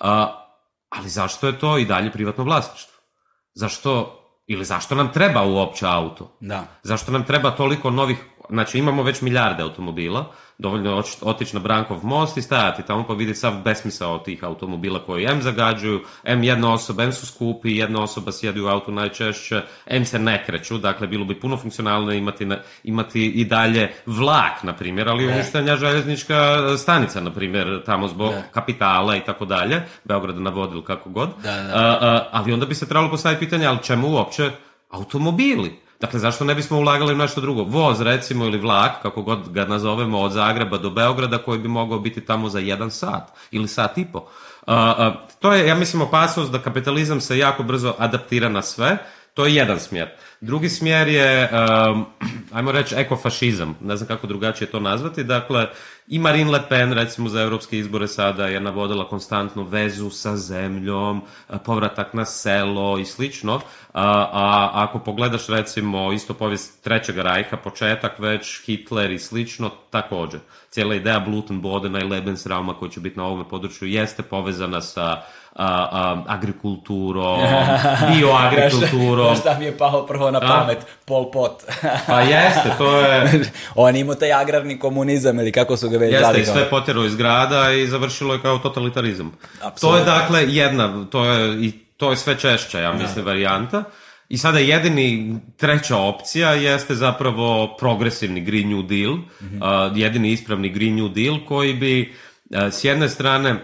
a, ali zašto je to i dalje privatno vlasništvo? Zašto, ili zašto nam treba uopće auto? Da. Zašto nam treba toliko novih znači imamo već milijarde automobila, dovoljno je otići na Brankov most i stajati tamo pa vidjeti sav besmisao od tih automobila koji M zagađuju, M jedna osoba, M su skupi, jedna osoba sjedi u autu najčešće, M se ne kreću, dakle bilo bi puno funkcionalno imati, na, imati i dalje vlak, na primjer, ali e. uništenja željeznička stanica, na primjer, tamo zbog ne. Da. kapitala i tako dalje, Beograd vodil kako god, da, da. A, a, ali onda bi se trebalo postaviti pitanje, ali čemu uopće automobili? Dakle, zašto ne bismo ulagali u nešto drugo? Voz, recimo, ili vlak, kako god ga nazovemo, od Zagreba do Beograda, koji bi mogao biti tamo za jedan sat ili sat i po. A, uh, uh, to je, ja mislim, opasnost da kapitalizam se jako brzo adaptira na sve. To je jedan smjer. Drugi smjer je, um, *clears throat* ajmo reći, ekofašizam. Ne znam kako drugačije to nazvati. Dakle, i Marine Le Pen, recimo, za evropske izbore sada je navodila konstantnu vezu sa zemljom, e, povratak na selo i slično. A, e, a ako pogledaš, recimo, isto povijest Trećeg rajha, početak već, Hitler i slično, također. Cijela ideja Blutenbodena i Lebensrauma koji će biti na ovom području jeste povezana sa a, agrikulturom, *laughs* bioagrikulturom. Znaš mi je pao prvo na pamet? A? Pol Pot. *laughs* pa jeste, to je... *laughs* On imao taj agrarni komunizam ili kako su ga već Jeste, i sve potjerao iz grada i završilo je kao totalitarizam. Absolutno. To je dakle jedna, to je, i to je sve češća, ja mislim, da. varijanta. I sada jedini treća opcija jeste zapravo progresivni Green New Deal, mm -hmm. jedini ispravni Green New Deal koji bi s jedne strane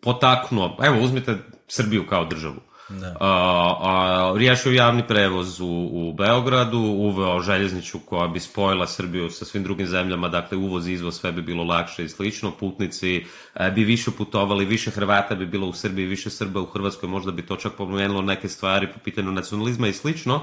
potaknuo, evo uzmite Srbiju kao državu. Da. A, a, riješio javni prevoz u, u Beogradu, uveo željezniću koja bi spojila Srbiju sa svim drugim zemljama, dakle uvoz i izvoz sve bi bilo lakše i slično, putnici e, bi više putovali, više Hrvata bi bilo u Srbiji, više Srba u Hrvatskoj, možda bi to čak pomenulo neke stvari po pitanju nacionalizma i slično. A,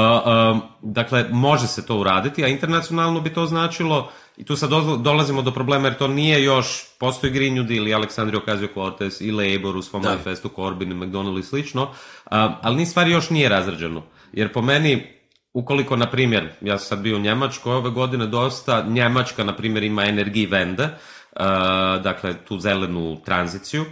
e, a, e, dakle, može se to uraditi, a internacionalno bi to značilo I tu sad dolazimo do problema jer to nije još, postoji Green New Deal i Aleksandrio Ocasio-Cortez i Labor u svom da. manifestu, Corbyn i McDonnell i slično, a, ali ni stvari još nije razrađeno. Jer po meni, ukoliko, na primjer, ja sam bio u Njemačkoj, ove godine dosta, Njemačka, na primjer, ima energiji vende, dakle, tu zelenu tranziciju,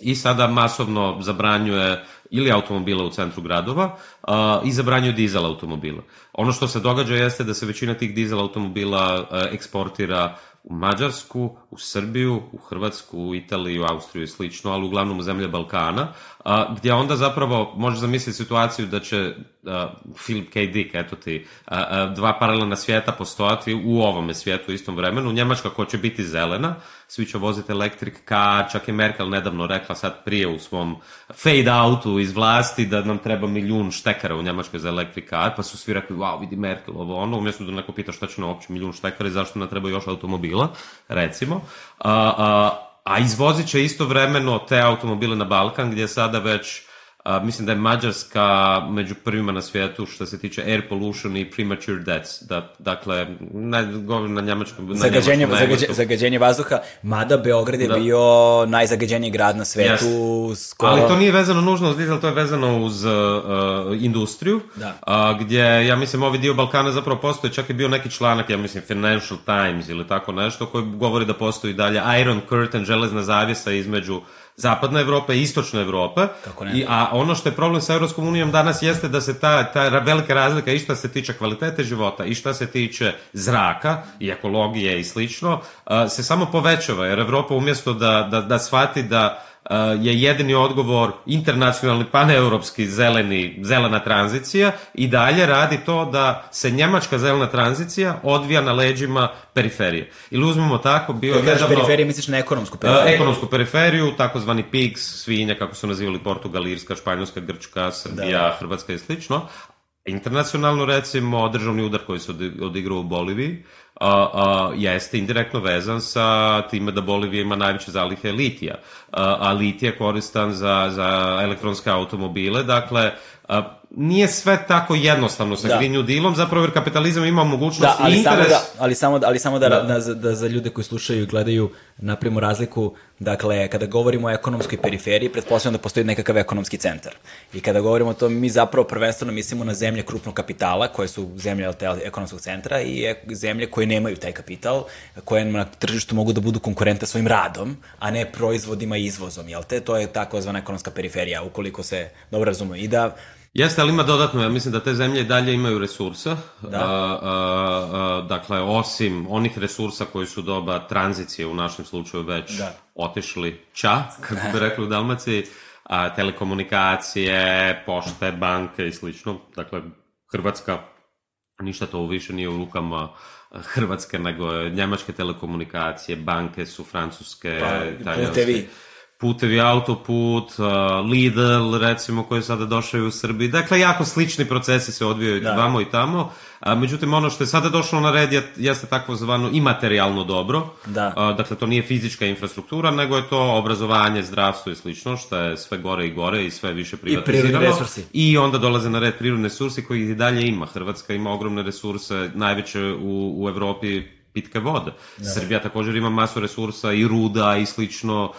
i sada masovno zabranjuje ili automobila u centru gradova uh, i zabranjuje dizel automobila. Ono što se događa jeste da se većina tih dizel automobila uh, eksportira u Mađarsku, u Srbiju, u Hrvatsku, u Italiju, Austriju i slično, ali uglavnom u zemlje Balkana, a, gdje onda zapravo može zamisliti situaciju da će a, Philip K. Dick, eto ti, a, a, dva paralelna svijeta postojati u ovome svijetu u istom vremenu, Njemačka koja će biti zelena, svi će voziti electric car, čak je Merkel nedavno rekla sad prije u svom fade outu iz vlasti da nam treba milijun štekara u Njemačkoj za electric car, pa su svi rekli, wow, vidi Merkel, ovo ono, umjesto da neko pita šta će nam uopće milijun štekara i zašto nam treba još automobila, recimo. A, a, a izvozit će istovremeno te automobile na Balkan gdje sada već A, mislim da je Mađarska među prvima na svijetu što se tiče air pollution i premature deaths. Da, dakle, na, govorim na njemačkom... zagađenje, njemačkom, zagađe, zagađenje vazduha, mada Beograd je da. bio najzagađeniji grad na svijetu. Yes. Skoro... Ali to nije vezano nužno uz dizel, to je vezano uz uh, industriju, da. Uh, gdje, ja mislim, ovaj dio Balkana zapravo postoji, čak je bio neki članak, ja mislim, Financial Times ili tako nešto, koji govori da postoji dalje Iron Curtain, železna zavjesa između zapadna Evropa i istočna Evropa. Kako ne? I, a ono što je problem sa Evropskom unijom danas jeste da se ta, ta velika razlika i šta se tiče kvalitete života i šta se tiče zraka i ekologije i slično, se samo povećava, jer Evropa umjesto da, da, da shvati da Eh, je jedini odgovor internacionalni paneuropski zeleni, zelena tranzicija i dalje radi to da se njemačka zelena tranzicija odvija na leđima periferije. Ili uzmemo tako, bio je nedavno... Periferije misliš na ekonomsku eh, periferiju? ekonomsku periferiju, takozvani pigs, svinja, kako su nazivali Portugal, Irska, Španjolska, Grčka, Srbija, da. Hrvatska i slično. Internacionalno, recimo, državni udar koji se odigrao u Boliviji, a, a, jeste indirektno vezan sa time da Bolivija ima najveće zalihe litija, a, a litija koristan za, za elektronske automobile, dakle, a, nije sve tako jednostavno sa da. Green New Dealom, zapravo jer kapitalizam ima mogućnost da, ali i interes... Da, samo da, ali samo, ali samo da, da. da, da za ljude koji slušaju i gledaju napravimo razliku, dakle, kada govorimo o ekonomskoj periferiji, pretpostavljamo da postoji nekakav ekonomski centar. I kada govorimo o tome, mi zapravo prvenstveno mislimo na zemlje krupnog kapitala, koje su zemlje ekonomskog centra i e, zemlje koje nemaju taj kapital, koje na tržištu mogu da budu konkurenta svojim radom, a ne proizvodima i izvozom, jel te? To je takozvana ekonomska periferija, ukoliko se dobro razume. I da Jeste, ali ima dodatno, ja mislim da te zemlje dalje imaju resursa, da. A, a, dakle, osim onih resursa koji su doba tranzicije, u našem slučaju već da. otišli ča, kako da. bi rekli u Dalmaciji, a, telekomunikacije, pošte, banke i slično, dakle, Hrvatska, ništa to više nije u rukama Hrvatske, nego njemačke telekomunikacije, banke su francuske, pa, talijanske putevi autoput, Lidl recimo koji sada došao u Srbiji. Dakle, jako slični procesi se odvijaju da. vamo i tamo. Međutim, ono što je sada došlo na red jeste tako zvano imaterijalno dobro. Da. Dakle, to nije fizička infrastruktura, nego je to obrazovanje, zdravstvo i slično, što je sve gore i gore i sve više privatizirano. I resursi. I onda dolaze na red prirodne resursi koji i dalje ima. Hrvatska ima ogromne resurse, najveće u, u Evropi pitke vode. Ja. Da. Srbija također ima masu resursa i ruda i slično.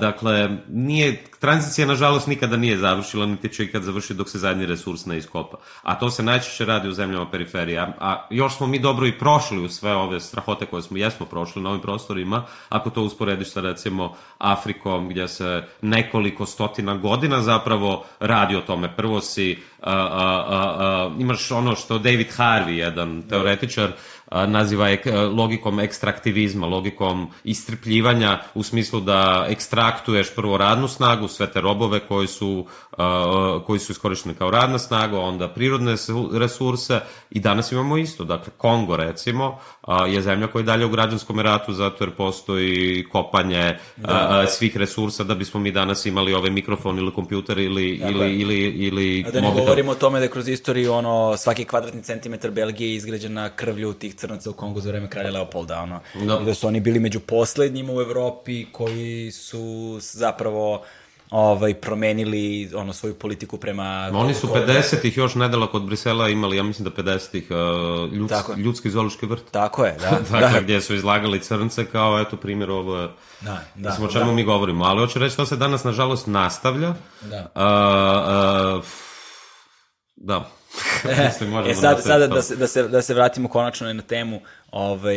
Dakle, nije, tranzicija nažalost nikada nije završila, niti će ikad završiti dok se zadnji resurs ne iskopa. A to se najčešće radi u zemljama periferija. A još smo mi dobro i prošli u sve ove strahote koje smo jesmo prošli na ovim prostorima, ako to usporediš sa recimo Afrikom gdje se nekoliko stotina godina zapravo radi o tome. Prvo si, a, a, a, imaš ono što David Harvey, jedan teoretičar, naziva ek, logikom ekstraktivizma, logikom istrpljivanja u smislu da ekstraktuješ prvo radnu snagu, sve te robove koji su, koji su iskorišteni kao radna snaga, onda prirodne resurse i danas imamo isto. Dakle, Kongo recimo, je zemlja koja je dalje u građanskom ratu zato jer postoji kopanje da. svih resursa da bismo mi danas imali ovaj mikrofon ili kompjuter ili, dakle. ili, ili, ili A da ne govorimo o tome da je kroz istoriju ono, svaki kvadratni centimetar Belgije izgrađen na krvlju tih crnaca u Kongu za vreme kralja Leopolda. Ono. Da. I da su oni bili među poslednjima u Evropi koji su zapravo ovaj, promenili ono, svoju politiku prema... Oni su 50-ih još nedela kod Brisela imali, ja mislim da 50-ih, e, ljudski, ljudski zoološki vrt. Tako je, da. *laughs* da. dakle, da. gdje su izlagali crnce kao, eto, primjer ovo Da, da. Mislim, o da. čemu da. mi govorimo, ali hoću reći, to se danas, nažalost, nastavlja. Da. Uh, uh, da. *laughs* mislim, e, sad, sada da se, da, se, da se vratimo konačno na temu ovaj,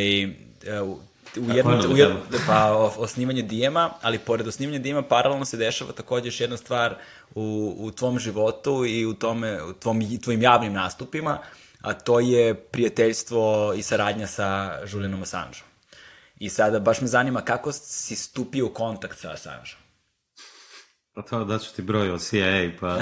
u jednom, da u jednom pa o, osnivanje dijema, ali pored osnivanja dijema paralelno se dešava takođe još jedna stvar u, u tvom životu i u tome, u tvom, tvojim javnim nastupima, a to je prijateljstvo i saradnja sa Julianom Assangeom. I sada baš me zanima kako si stupio u kontakt sa Assangeom. Pa to da ću ti broj od CIA, pa,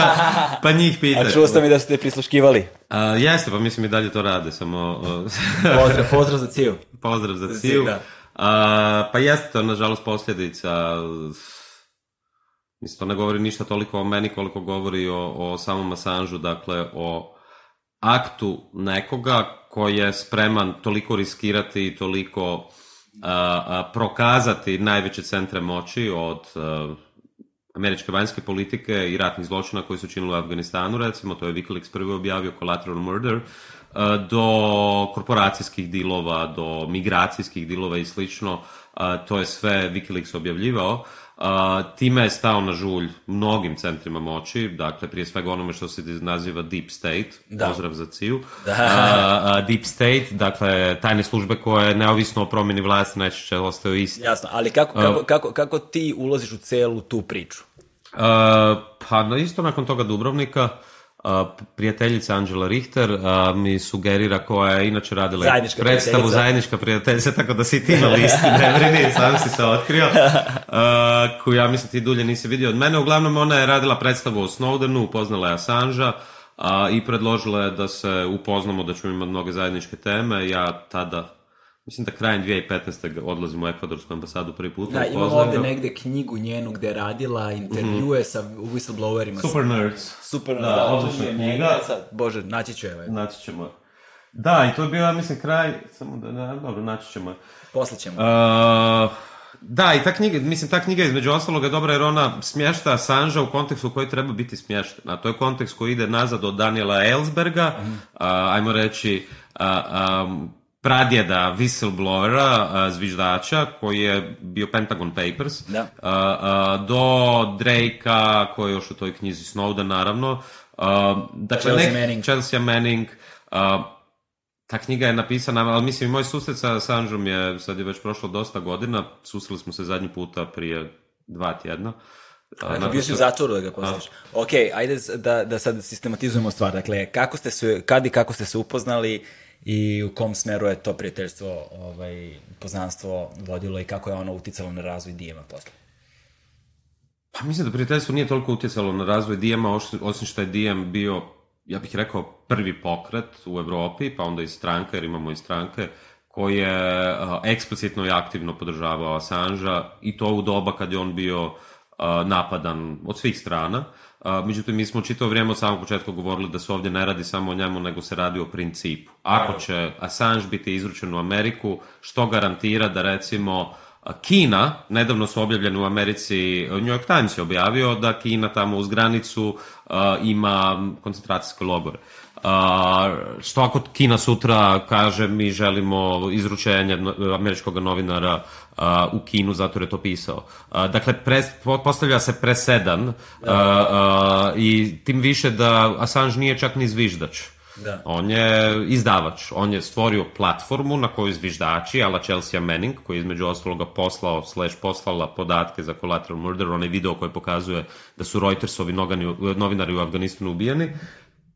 *laughs* pa njih pitaj. A čuo sam i da ste prisluškivali. A, jeste, pa mislim i dalje to rade, samo... *laughs* pozdrav, pozdrav za Ciju. Pozdrav za Ciju. Da. A, pa jeste to, nažalost, posljedica... Mislim, to ne govori ništa toliko o meni koliko govori o, o samom masanžu, dakle o aktu nekoga koji je spreman toliko riskirati i toliko a, a, prokazati najveće centre moći od... A, američke vanjske politike i ratnih zločina koji su činili u Afganistanu, recimo, to je Wikileaks prvi objavio, Collateral Murder, e, do korporacijskih dilova, do migracijskih dilova i slično, e, to je sve Wikileaks objavljivao. Uh, A, time je stao na žulj mnogim centrima moći, dakle prije svega onome što se naziva Deep State, da. pozdrav za Ciju. Da. A, a, deep State, dakle tajne službe koje neovisno o promjeni vlasti najčešće ostaju iste. Jasno, ali kako, kako, kako, kako ti ulaziš u celu tu priču? A, pa isto nakon toga Dubrovnika, prijateljica Angela Richter a, mi sugerira koja je inače radila zajednička predstavu zajednička prijateljica tako da si ti na listi *laughs* ne vrini, sam si se otkrio a, koju ja mislim ti dulje nisi vidio od mene uglavnom ona je radila predstavu o Snowdenu upoznala je Assangea a, i predložila je da se upoznamo da ćemo imati mnoge zajedničke teme ja tada Mislim da krajem 2015. odlazim u ekvadorsku ambasadu prvi put. Da, imam ovde da- negde knjigu njenu gde je radila intervjue mm -hmm. sa whistleblowerima. Super Nerds. Super da, Nerds, da, da odlična knjiga. E, sad, Bože, naći ću je. Ovaj. Naći ćemo. Da, i to je bio, mislim, kraj, samo da, da, dobro, naći ćemo. Posle ćemo. Uh, da, i ta knjiga, mislim, ta knjiga između ostaloga je dobra jer ona smješta Sanža u kontekstu koji treba biti smješten. A to je kontekst koji ide nazad od Daniela Ellsberga, mm. uh, ajmo reći, uh, um, pradjeda, whistleblowera, zviždača, koji je bio Pentagon Papers, da. do Drakea, koji je još u toj knjizi Snowden, naravno. Dakle, Chelsea nek, Manning. Chelsea Manning. Ta knjiga je napisana, ali mislim moj susret sa Sanžom je, sad je već prošlo dosta godina, susreli smo se zadnji puta prije dva tjedna. Dakle, bio si u zatvoru da ga poznaš. Ok, ajde da, da sad sistematizujemo stvar. Dakle, kako ste se, kad i kako ste se upoznali, i u kom smeru je to prijateljstvo, ovaj, poznanstvo vodilo i kako je ono uticalo na razvoj Dijema posle? Pa mislim da prijateljstvo nije toliko uticalo na razvoj Dijema, osim što je Dijem bio, ja bih rekao, prvi pokret u Evropi, pa onda i stranka, jer imamo i stranke, koji je eh, eksplicitno i aktivno podržavao Assangea i to u doba kad je on bio eh, napadan od svih strana. A, međutim, mi smo čito vrijeme od samog početka govorili da se ovdje ne radi samo o njemu, nego se radi o principu. Ako će Assange biti izručen u Ameriku, što garantira da recimo Kina, nedavno su objavljeni u Americi, New York Times je objavio da Kina tamo uz granicu uh, ima koncentracijske logore. Uh, što ako Kina sutra kaže mi želimo izručenje američkog novinara u Kinu zato je to pisao. Dakle, pre, postavlja se presedan da. i tim više da Assange nije čak ni zviždač. Da. On je izdavač, on je stvorio platformu na kojoj zviždači, ala Chelsea Manning, koji je između ostaloga poslao, slash poslala podatke za Collateral Murder, onaj video koji pokazuje da su Reutersovi novinari u Afganistanu ubijeni,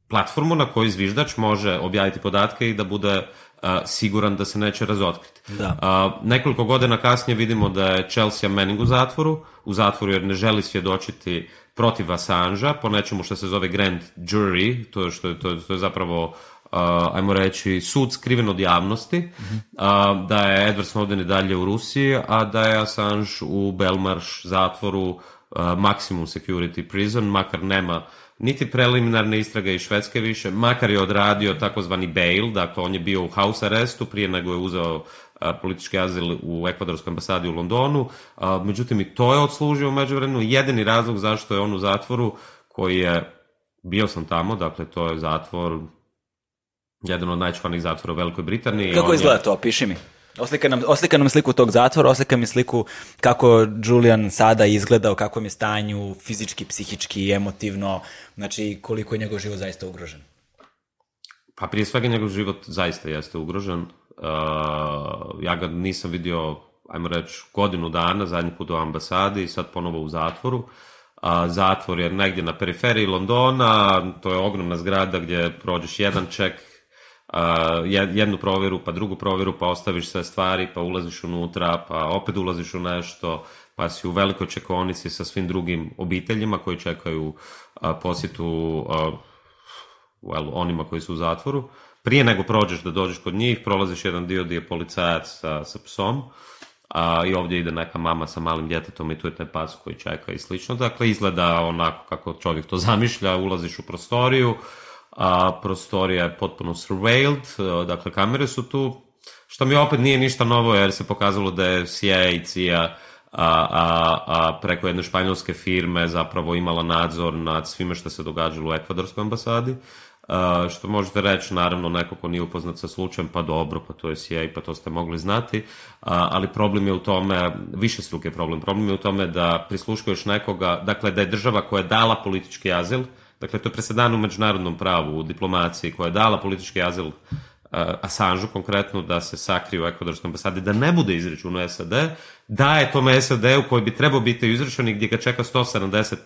platformu na kojoj zviždač može objaviti podatke i da bude uh, a, siguran da se neće razotkriti. Da. A, nekoliko godina kasnije vidimo da je Chelsea Manning u zatvoru, u zatvoru jer ne želi svjedočiti protiv Assangea, po nečemu što se zove grand jury, to je, što, to, to je zapravo uh, ajmo reći, sud skriven od javnosti, uh, da je Edward Snowden i dalje u Rusiji, a da je Assange u Belmarsh zatvoru uh, Maximum Security Prison, makar nema niti preliminarne istrage iz Švedske više, makar je odradio takozvani bail, dakle on je bio u house arrestu prije nego je uzeo politički azil u ekvadorskoj ambasadi u Londonu, međutim i to je odslužio u međuvremenu. Jedini razlog zašto je on u zatvoru koji je, bio sam tamo, dakle to je zatvor, jedan od najčuvanijih zatvora u Velikoj Britaniji. Kako izgleda je... to, piši mi. Oslika nam, oslika nam sliku tog zatvora, oslika mi sliku kako Julian sada izgleda, kako mi je stanju fizički, psihički, emotivno, znači koliko je njegov život zaista ugrožen. Pa prije svega njegov život zaista jeste ugrožen. Uh, ja ga nisam vidio, ajmo reći, godinu dana, zadnji put u ambasadi i sad ponovo u zatvoru. A, uh, zatvor je negdje na periferiji Londona, to je ogromna zgrada gdje prođeš jedan ček, Uh, jednu proveru, pa drugu proveru, pa ostaviš sve stvari, pa ulaziš unutra, pa opet ulaziš u nešto, pa si u velikoj čekonici sa svim drugim obiteljima koji čekaju uh, posjetu uh, well, onima koji su u zatvoru. Prije nego prođeš da dođeš kod njih, prolaziš jedan dio gdje je policajac sa, sa psom, a, i ovdje ide neka mama sa malim djetetom i tu je taj pas koji čeka i slično. Dakle, izgleda onako kako čovjek to *laughs* zamišlja, ulaziš u prostoriju, a prostorija je potpuno surveilled, e, dakle kamere su tu, što mi opet nije ništa novo jer se pokazalo da je CIA i CIA a, a, a preko jedne španjolske firme zapravo imala nadzor nad svime što se događalo u ekvadorskoj ambasadi. Uh, što možete reći, naravno, neko ko nije upoznat sa slučajem, pa dobro, pa to je CIA, pa to ste mogli znati, uh, ali problem je u tome, više struke problem, problem je u tome da prisluškuješ nekoga, dakle, da je država koja je dala politički azil, Dakle, to je presedan u međunarodnom pravu, u diplomaciji, koja je dala politički azil uh, Assange konkretno da se sakrije u ekvadorskoj ambasadi, da ne bude izrečen u SAD, je tome SAD-u koji bi trebao biti izrečen i gdje ga čeka 175,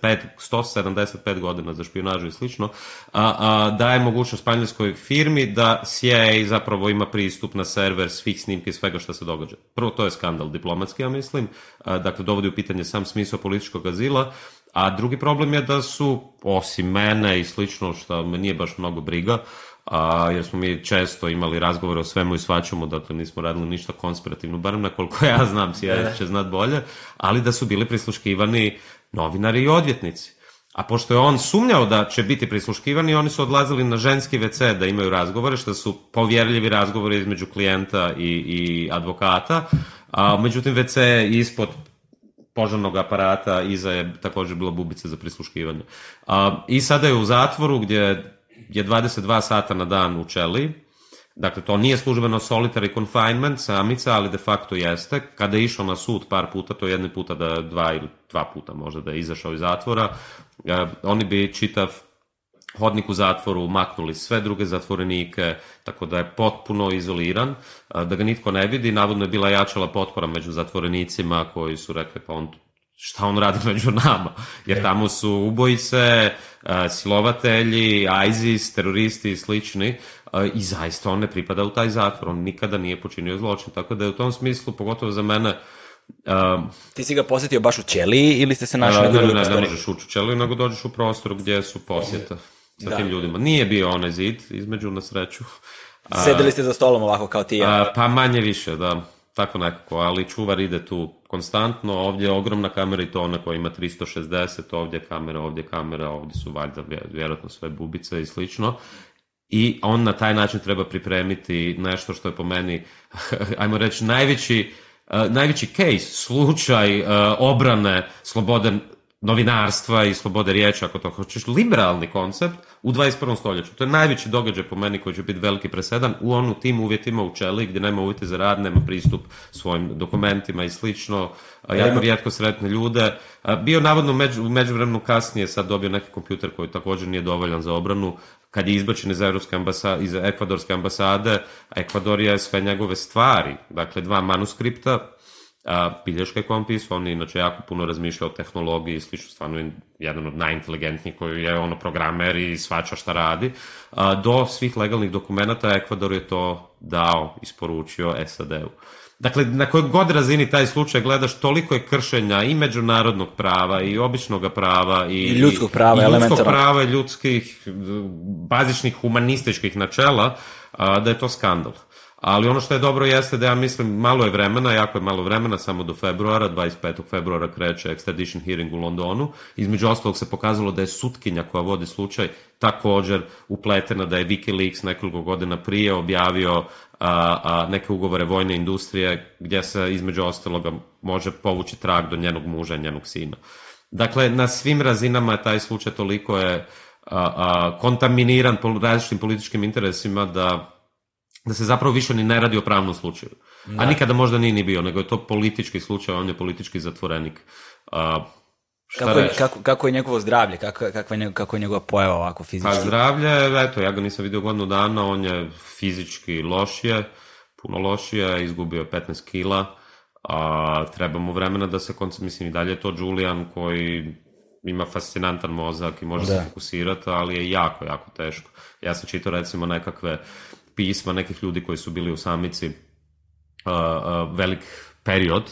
175 godina za špionažu i slično, a, a, daje mogućnost španjolskoj firmi da CIA zapravo ima pristup na server svih snimki svega što se događa. Prvo, to je skandal diplomatski, ja mislim, a, dakle, dovodi u pitanje sam smisao političkog azila, A drugi problem je da su, osim mene i slično, što me nije baš mnogo briga, a, jer smo mi često imali razgovore o svemu i svačemu, dakle nismo radili ništa konspirativno, barem na koliko ja znam, si ja da. će znat bolje, ali da su bili prisluškivani novinari i odvjetnici. A pošto je on sumnjao da će biti prisluškivani, oni su odlazili na ženski WC da imaju razgovore, što su povjerljivi razgovori između klijenta i, i advokata, a međutim WC je ispod požarnog aparata, iza je takođe bila bubica za prisluškivanje. A, I sada je u zatvoru gdje je 22 sata na dan u Čeliji, Dakle, to nije službeno solitary confinement samica, ali de facto jeste. Kada je išao na sud par puta, to je jedne puta da dva ili dva puta možda da je izašao iz zatvora, eh, oni bi čitav hodnik u zatvoru, maknuli sve druge zatvorenike, tako da je potpuno izoliran, da ga nitko ne vidi. Navodno je bila jačala potpora među zatvorenicima koji su rekli pa on šta on radi među nama, jer e. tamo su ubojice, silovatelji, ISIS, teroristi i slični i zaista on ne pripada u taj zatvor, on nikada nije počinio zločin, tako da je u tom smislu, pogotovo za mene, Um, Ti si ga posetio baš u ćeliji ili ste se našli? Ne, ne, ne, ne možeš ući u ćeliju, nego dođeš u prostor gdje su posjeta sa da. tim ljudima. Nije bio onaj zid, između na sreću. Sedeli ste za stolom ovako kao ti A, pa manje više, da. Tako nekako, ali čuvar ide tu konstantno, ovdje je ogromna kamera i to ona koja ima 360, ovdje je kamera, ovdje je kamera, ovdje su valjda vjerojatno sve bubice i slično. I on na taj način treba pripremiti nešto što je po meni, *laughs* ajmo reći, najveći, uh, najveći case, slučaj uh, obrane slobode novinarstva i slobode riječi, ako to hoćeš, liberalni koncept u 21. stoljeću. To je najveći događaj po meni koji će biti veliki presedan u onu tim uvjetima u čeli gdje nema uvjeti za rad, nema pristup svojim dokumentima i slično. Jako rijetko sretne ljude. Bio navodno među, međuvremenu kasnije sad dobio neki kompjuter koji također nije dovoljan za obranu, kad je izbačen iz, Evropske ambasade, iz ekvadorske ambasade, Ekvadorija je sve njegove stvari, dakle dva manuskripta, a, bilješke One Piece, on je inače jako puno razmišljao o tehnologiji i slično, stvarno je jedan od najinteligentnijih koji je ono programer i svača šta radi. A, do svih legalnih dokumenta Ekvador je to dao, isporučio SAD-u. Dakle, na kojoj god razini taj slučaj gledaš, toliko je kršenja i međunarodnog prava, i običnog prava, i, I ljudskog prava, i ljudskog prava, ljudskih, bazičnih humanističkih načela, a, da je to skandal. Ali ono što je dobro jeste da ja mislim malo je vremena, jako je malo vremena, samo do februara, 25. februara kreće extradition hearing u Londonu. Između ostalog se pokazalo da je sutkinja koja vodi slučaj također upletena, da je Wikileaks nekoliko godina prije objavio a, a, neke ugovore vojne industrije gdje se između ostaloga može povući trag do njenog muža i njenog sina. Dakle, na svim razinama taj slučaj toliko je a, kontaminiran po različitim političkim interesima da da se zapravo više ni ne radi o pravnom slučaju. Da. A nikada možda nije ni bio, nego je to politički slučaj, on je politički zatvorenik. A, šta kako, je, kako, kako, je njegovo zdravlje, kako, kako, je, kako je njegova pojava ovako pa fizički? Pa zdravlje, eto, ja ga nisam vidio godinu dana, on je fizički lošije, puno lošije, izgubio je 15 kila, a, treba mu vremena da se, konc... mislim i dalje je to Julian koji ima fascinantan mozak i može da. se fokusirati, ali je jako, jako teško. Ja sam čitao recimo nekakve pisma nekih ljudi koji su bili u samici uh, uh velik period, uh,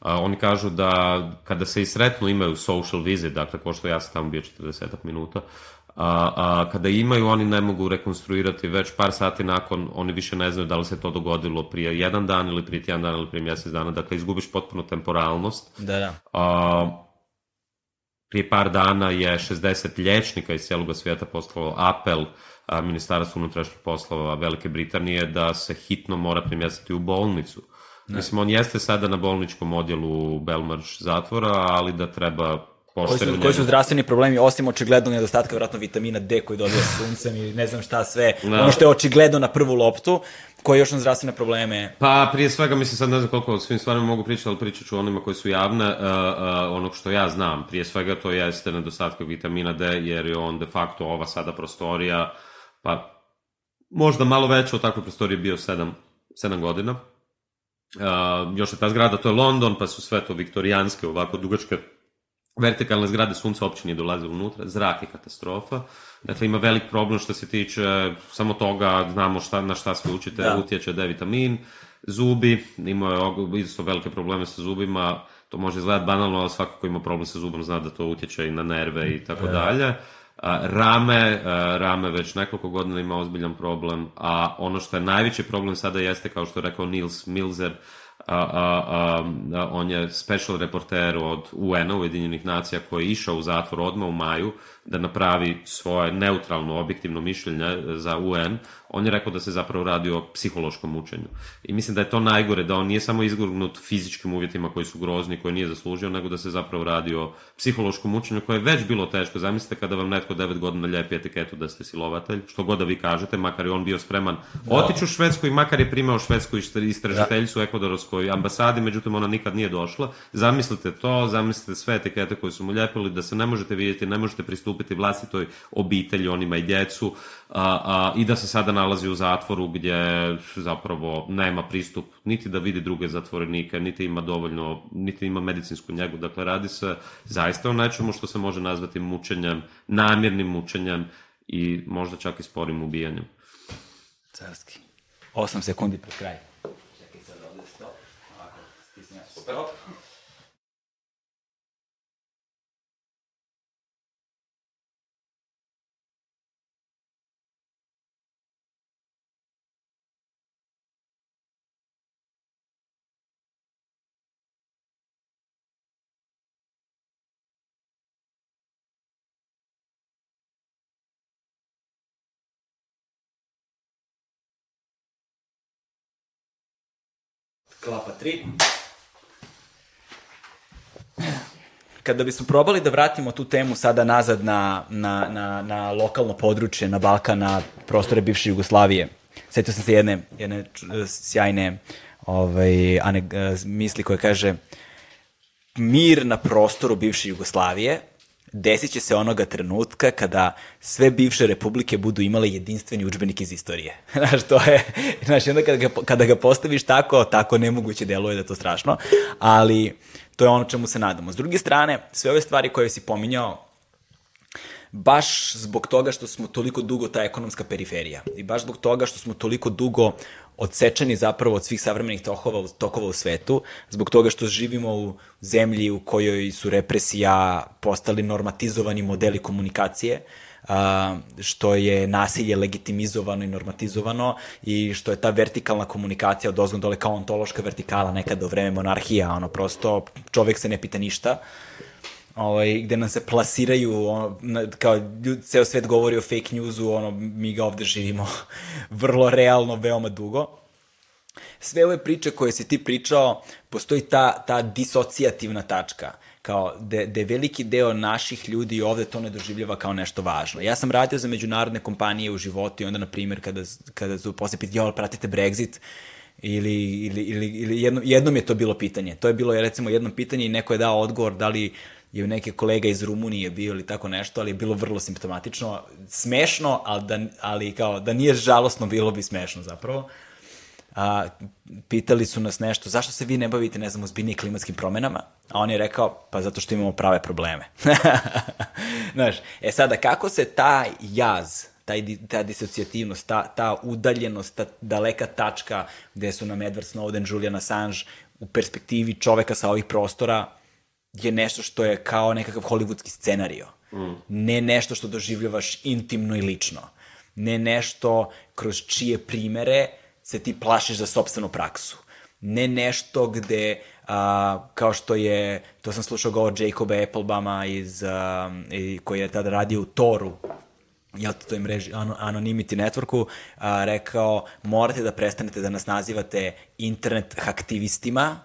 oni kažu da kada se i sretnu imaju social visit, dakle ko što ja sam tamo bio 40 minuta, a, uh, a, kada imaju oni ne mogu rekonstruirati već par sati nakon, oni više ne znaju da li se to dogodilo prije jedan dan ili prije tjedan dan ili prije mjesec dana, dakle izgubiš potpuno temporalnost. Da, da. A, prije par dana je 60 lječnika iz cijelog svijeta poslalo apel ministarstva unutrašnjih poslova Velike Britanije da se hitno mora premjestiti u bolnicu. Ne. Mislim, on jeste sada na bolničkom odjelu Belmarš zatvora, ali da treba koji su, koji su zdravstveni problemi, osim očiglednog nedostatka vjerojatno vitamina D koji dobija *laughs* suncem ili ne znam šta sve, da. ono što je očigledno na prvu loptu, koje još na zdravstvene probleme? Pa, prije svega, mislim, sad ne znam koliko o svim stvarima mogu pričati, ali pričat ću onima koji su javne, uh, uh, onog što ja znam. Prije svega to jeste nedostatka vitamina D, jer je on de facto ova sada prostorija uh, pa možda malo veće od takve prostorije bio 7, 7 godina. Uh, još je ta zgrada, to je London, pa su sve to viktorijanske, ovako dugačke vertikalne zgrade, sunce uopće nije dolaze unutra, zrak je katastrofa. Dakle, ima velik problem što se tiče samo toga, znamo šta, na šta sve učite, da. utječe D vitamin, zubi, imao je isto velike probleme sa zubima, to može izgledati banalno, ali svako ko ima problem sa zubom, zna da to utječe i na nerve i tako da. dalje. Rame, Rame već nekoliko godina ima ozbiljan problem, a ono što je najveći problem sada jeste, kao što je rekao Nils Milzer, a, a, a, on je special reporter od UN-a, Ujedinjenih nacija, koji je išao u zatvor odmah u maju da napravi svoje neutralno, objektivno mišljenje e, za UN, on je rekao da se zapravo radi o psihološkom mučenju. I mislim da je to najgore, da on nije samo izgurnut fizičkim uvjetima koji su grozni, koje nije zaslužio, nego da se zapravo radi o psihološkom mučenju koje je već bilo teško. Zamislite kada vam netko 9 godina ljepi etiketu da ste silovatelj, što god da vi kažete, makar je on bio spreman da. otići u Švedsku i makar je primao švedsku istražiteljicu da. u Ekvadorovskoj ambasadi, međutim ona nikad nije došla. Zamislite to, zamislite sve etikete koje su mu ljepili, da se ne možete vidjeti, ne možete pristupiti pristupiti vlastitoj obitelji, onima i djecu a, a, i da se sada nalazi u zatvoru gdje zapravo nema pristup niti da vidi druge zatvorenike, niti ima dovoljno, niti ima medicinsku njegu. Dakle, radi se zaista o nečemu što se može nazvati mučenjem, namjernim mučenjem i možda čak i sporim ubijanjem. Carski. 8 sekundi pred kraj. Čekaj sad ovdje stop. Ovako, stisnem ja stop. klapa 3. Kada bismo probali da vratimo tu temu sada nazad na, na, na, na lokalno područje, na Balkan, na prostore bivše Jugoslavije, setio sam se jedne, jedne e, sjajne ovaj, ane, e, misli koja kaže mir na prostoru bivše Jugoslavije desit će se onoga trenutka kada sve bivše republike budu imale jedinstveni učbenik iz istorije. *laughs* Znaš, to je, znaš, onda kada ga, kada ga postaviš tako, tako nemoguće deluje da je to strašno, ali to je ono čemu se nadamo. S druge strane, sve ove stvari koje si pominjao, baš zbog toga što smo toliko dugo ta ekonomska periferija i baš zbog toga što smo toliko dugo odsečeni zapravo od svih savremenih tokova, tokova u svetu, zbog toga što živimo u zemlji u kojoj su represija postali normatizovani modeli komunikacije, a, što je nasilje legitimizovano i normatizovano i što je ta vertikalna komunikacija od ozgon dole kao ontološka vertikala nekada u vreme monarhija, ono prosto čovek se ne pita ništa ovaj, gde nam se plasiraju, ono, na, kao ljud, ceo svet govori o fake newsu, ono, mi ga ovde živimo *laughs* vrlo realno, veoma dugo. Sve ove priče koje si ti pričao, postoji ta, ta disocijativna tačka kao da da veliki deo naših ljudi ovde to ne doživljava kao nešto važno. Ja sam radio za međunarodne kompanije u životu i onda, na primjer, kada, kada su posle piti, jel, pratite Brexit, ili, ili, ili, ili jednom, jednom je to bilo pitanje. To je bilo, recimo, jedno pitanje i neko je dao odgovor da li je neke kolega iz Rumunije bio ili tako nešto, ali je bilo vrlo simptomatično, smešno, ali, da, ali kao da nije žalosno, bilo bi smešno zapravo. A, pitali su nas nešto, zašto se vi ne bavite, ne znam, uzbiljnije klimatskim promenama? A on je rekao, pa zato što imamo prave probleme. *laughs* Znaš, e sada, kako se taj jaz, taj, ta disocijativnost, ta, ta udaljenost, ta daleka tačka gde su nam Edward Snowden, Julian Assange, u perspektivi čoveka sa ovih prostora je nešto što je kao nekakav hollywoodski scenario. Mm. Ne nešto što doživljavaš intimno i lično. Ne nešto kroz čije primere se ti plašiš za sobstvenu praksu. Ne nešto gde, a, kao što je, to sam slušao govor od Jacoba Applebama iz, a, i, koji je tada radio u Toru, jel to toj mreži an, Anonimity Networku, a, rekao morate da prestanete da nas nazivate internet aktivistima,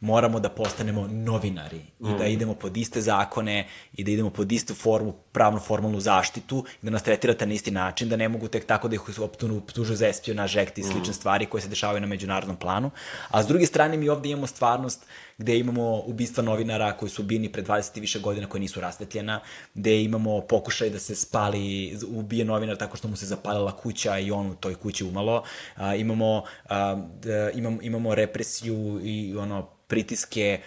moramo da postanemo novinari i da mm. idemo pod iste zakone i da idemo pod istu formu pravno-formalnu zaštitu da nas tretirate na isti način, da ne mogu tek tako da ih optužuju za na ekti i slične mhm. stvari koje se dešavaju na međunarodnom planu. A s druge strane mi ovde imamo stvarnost gde imamo ubistva novinara koji su ubijeni pre 20 i više godina koji nisu rasvetljena, gde imamo pokušaj da se spali, ubije novinar tako što mu se zapalila kuća i on u toj kući umalo. A, imamo, a, imamo, imamo represiju i ono pritiske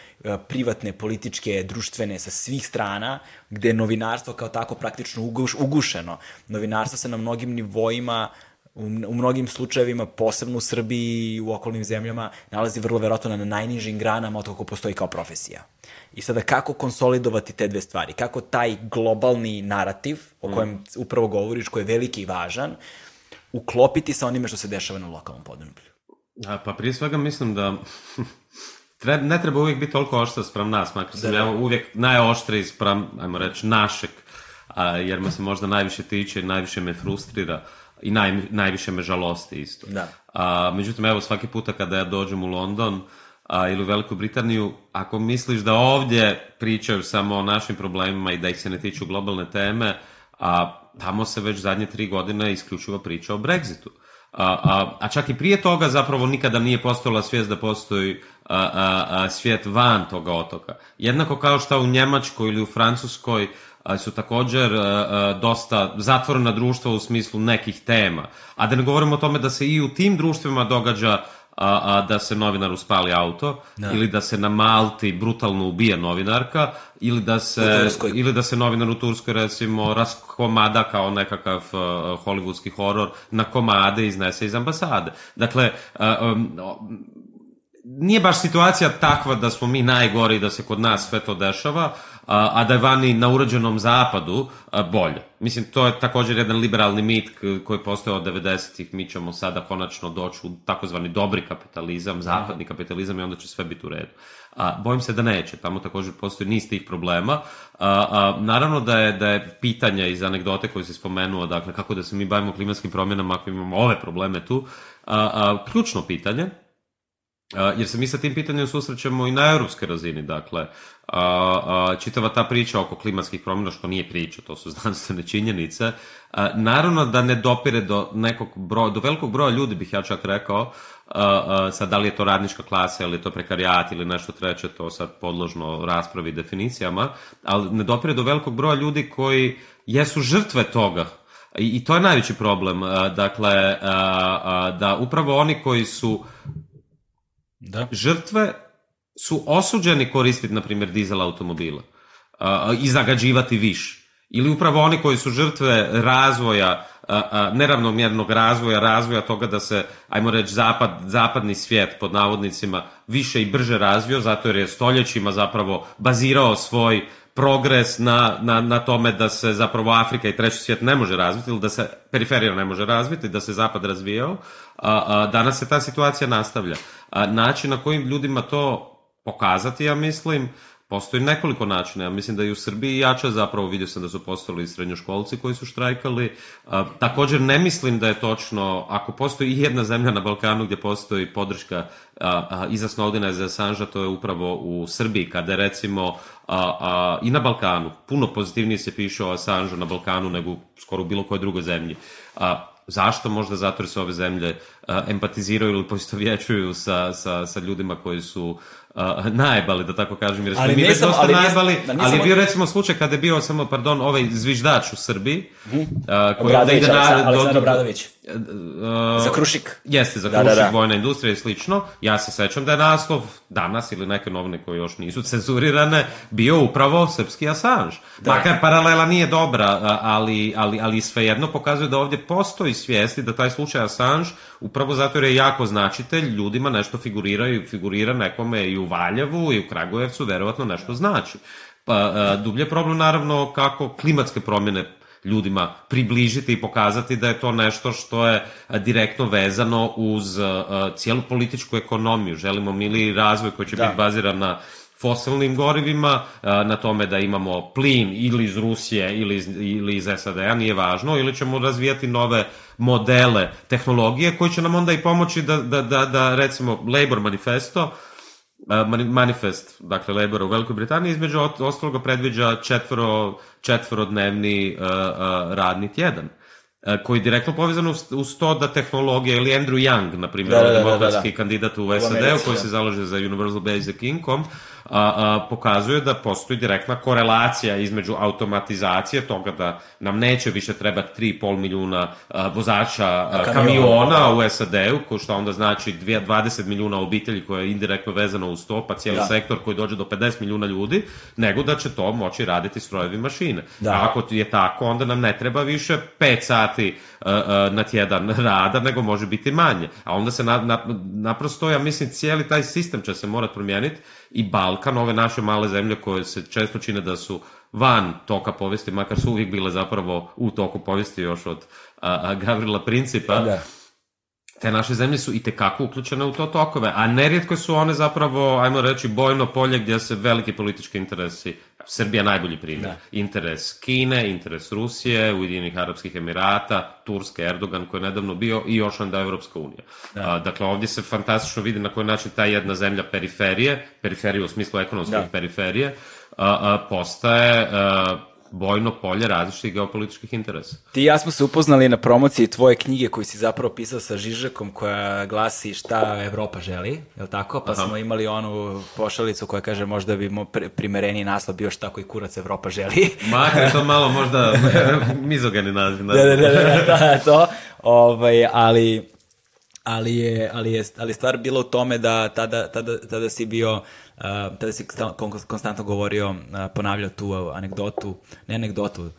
privatne, političke, društvene sa svih strana, gde je novinarstvo kao tako praktično uguš, ugušeno. Novinarstvo se na mnogim nivoima u, mnogim slučajevima, posebno u Srbiji i u okolnim zemljama, nalazi vrlo verovatno na najnižim granama od kako postoji kao profesija. I sada kako konsolidovati te dve stvari? Kako taj globalni narativ o kojem mm. upravo govoriš, koji je veliki i važan, uklopiti sa onime što se dešava na lokalnom podneblju? pa prije svega mislim da *laughs* treb, ne treba uvijek biti toliko oštra sprem nas, makar sam da, ja uvijek najoštriji sprem, ajmo reći, našeg, a, jer me se možda najviše tiče, najviše me frustrira i naj, najviše me žalosti isto. Da. A, međutim, evo svaki puta kada ja dođem u London a, ili u Veliku Britaniju, ako misliš da ovdje pričaju samo o našim problemima i da ih se ne tiču globalne teme, a tamo se već zadnje tri godine isključivo priča o Brexitu. A, a, a čak i prije toga zapravo nikada nije postojala svijest da postoji a, a, a, svijet van toga otoka. Jednako kao što u Njemačkoj ili u Francuskoj su također dosta zatvorena društva u smislu nekih tema. A da ne govorimo o tome da se i u tim društvima događa a, a, da se novinar uspali auto da. ili da se na Malti brutalno ubije novinarka ili da se ili da se novinar u Turskoj recimo raskomada kao nekakav uh, hollywoodski horor na komade iznese iz ambasade. Dakle uh, um, nije baš situacija takva da smo mi najgori da se kod nas sve to dešava, a, a da je vani na urađenom zapadu bolje. Mislim, to je također jedan liberalni mit koji postoje od 90-ih, mi ćemo sada konačno doći u takozvani dobri kapitalizam, da. zapadni kapitalizam i onda će sve biti u redu. A, bojim se da neće, tamo također postoji niz tih problema. A, a, naravno da je, da je pitanja iz anegdote koje se spomenuo, dakle kako da se mi bavimo klimatskim promjenama ako imamo ove probleme tu, a, a, ključno pitanje, jer se mi sa tim pitanjem susrećemo i na europskoj razini, dakle, uh, uh, čitava ta priča oko klimatskih promjena, što nije priča, to su *laughs* znanstvene činjenice, naravno da ne dopire do nekog broja, do velikog broja ljudi bih ja čak rekao, uh, sad da li je to radnička klasa ili je to prekarijat ili nešto treće, to sad podložno raspravi i definicijama, ali ne dopire do velikog broja ljudi koji jesu žrtve toga, i to je najveći problem, dakle, uh, da upravo oni koji su Da. Žrtve su osuđeni koristiti, na primjer, dizel automobila i zagađivati više. Ili upravo oni koji su žrtve razvoja, neravnomjernog razvoja, razvoja toga da se, ajmo reći, zapad, zapadni svijet, pod navodnicima, više i brže razvio, zato jer je stoljećima zapravo bazirao svoj progres na, na, na tome da se zapravo Afrika i treći svijet ne može razviti ili da se periferija ne može razviti, da se zapad razvijao, a, a, danas se ta situacija nastavlja. A, način na kojim ljudima to pokazati, ja mislim, Postoji nekoliko načina, ja mislim da i u Srbiji jača zapravo, vidio sam da su postali i srednjoškolci koji su štrajkali. A, također ne mislim da je točno, ako postoji i jedna zemlja na Balkanu gdje postoji podrška a, a, iza Snowdena i za Sanža, to je upravo u Srbiji, kada recimo a, a, i na Balkanu, puno pozitivnije se piše o Assange na Balkanu nego skoro u bilo kojoj drugoj zemlji. A, Zašto? Možda zato jer se ove zemlje a, empatiziraju ili poistovjećuju sa, sa, sa ljudima koji su uh, najbali, da tako kažem. Jer smo ali mi već dosta ali najbali, da nisam, ali je bio recimo slučaj kada je bio samo, pardon, ovaj zviždač u Srbiji. Uh, koji Obradović, da ide na, Aleksandar, do, Uh, za Krušik. Jeste, za da, da, Krušik, da, da. vojna industrija i slično. Ja se sećam da je naslov danas ili neke novine koje još nisu cenzurirane bio upravo srpski Assange. Da. Makar paralela nije dobra, ali, ali, ali svejedno pokazuje da ovdje postoji svijesti da taj slučaj Assange upravo zato jer je jako značitelj, ljudima nešto figuriraju, figurira nekome i u Valjevu i u Kragujevcu, verovatno nešto znači. Pa, dublje problem naravno kako klimatske promjene ljudima približiti i pokazati da je to nešto što je direktno vezano uz cijelu političku ekonomiju. Želimo mi razvoj koji će da. biti baziran na fosilnim gorivima, na tome da imamo plin ili iz Rusije ili iz, ili iz SAD-a, nije važno, ili ćemo razvijati nove modele tehnologije koji će nam onda i pomoći da, da, da, da recimo Labor manifesto E, manifest, dakle Labora u Velikoj Britaniji, između ostaloga predviđa četvoro, četvorodnevni uh, e, e, radni tjedan koji je direktno povezan uz, uz to da tehnologija ili Andrew Young, na primjer, da, ovaj da, da, da, demokratski da, da. kandidat u SAD-u koji da. se zalaže za Universal Basic Income, a, pokazuje da postoji direktna korelacija između automatizacije toga da nam neće više trebati 3,5 milijuna vozača kamiona u SAD-u, ko što onda znači 20 milijuna obitelji koja je indirektno vezana uz to, pa cijeli da. sektor koji dođe do 50 milijuna ljudi, nego da će to moći raditi strojevi mašine. Da. ako je tako, onda nam ne treba više 5 sati na tjedan *laughs* rada, nego može biti manje. A onda se na, na, naprosto, ja mislim, cijeli taj sistem će se morat promijeniti i Balkan, ove naše male zemlje koje se često čine da su van toka povesti, makar su uvijek bile zapravo u toku povesti još od a, a Gavrila Principa. Da te naše zemlje su i tekako uključene u to tokove, a nerijetko su one zapravo, ajmo reći, bojno polje gdje se veliki politički interesi, Srbija najbolji primjer, da. interes Kine, interes Rusije, Ujedinjenih Arabskih Emirata, Turske, Erdogan koji je nedavno bio i još onda Evropska unija. Da. A, dakle, ovdje se fantastično vidi na koji način ta jedna zemlja periferije, periferije u smislu ekonomskih da. periferije, a, a, postaje a, bojno polje različitih geopolitičkih interesa. Ti i ja smo se upoznali na promociji tvoje knjige koju si zapravo pisao sa Žižekom koja glasi šta Evropa želi, je li tako? Pa Aha. smo imali onu pošalicu koja kaže možda bi primereni naslov bio šta koji kurac Evropa želi. Makar to malo možda mizogeni naziv. Da, da, da, da, da, to. Ovaj, ali ali je, ali je ali stvar bila u tome da tada, tada, tada si bio Uh, tada si konstantno govorio, uh, ponavljao tu uh, anegdotu, ne anegdotu,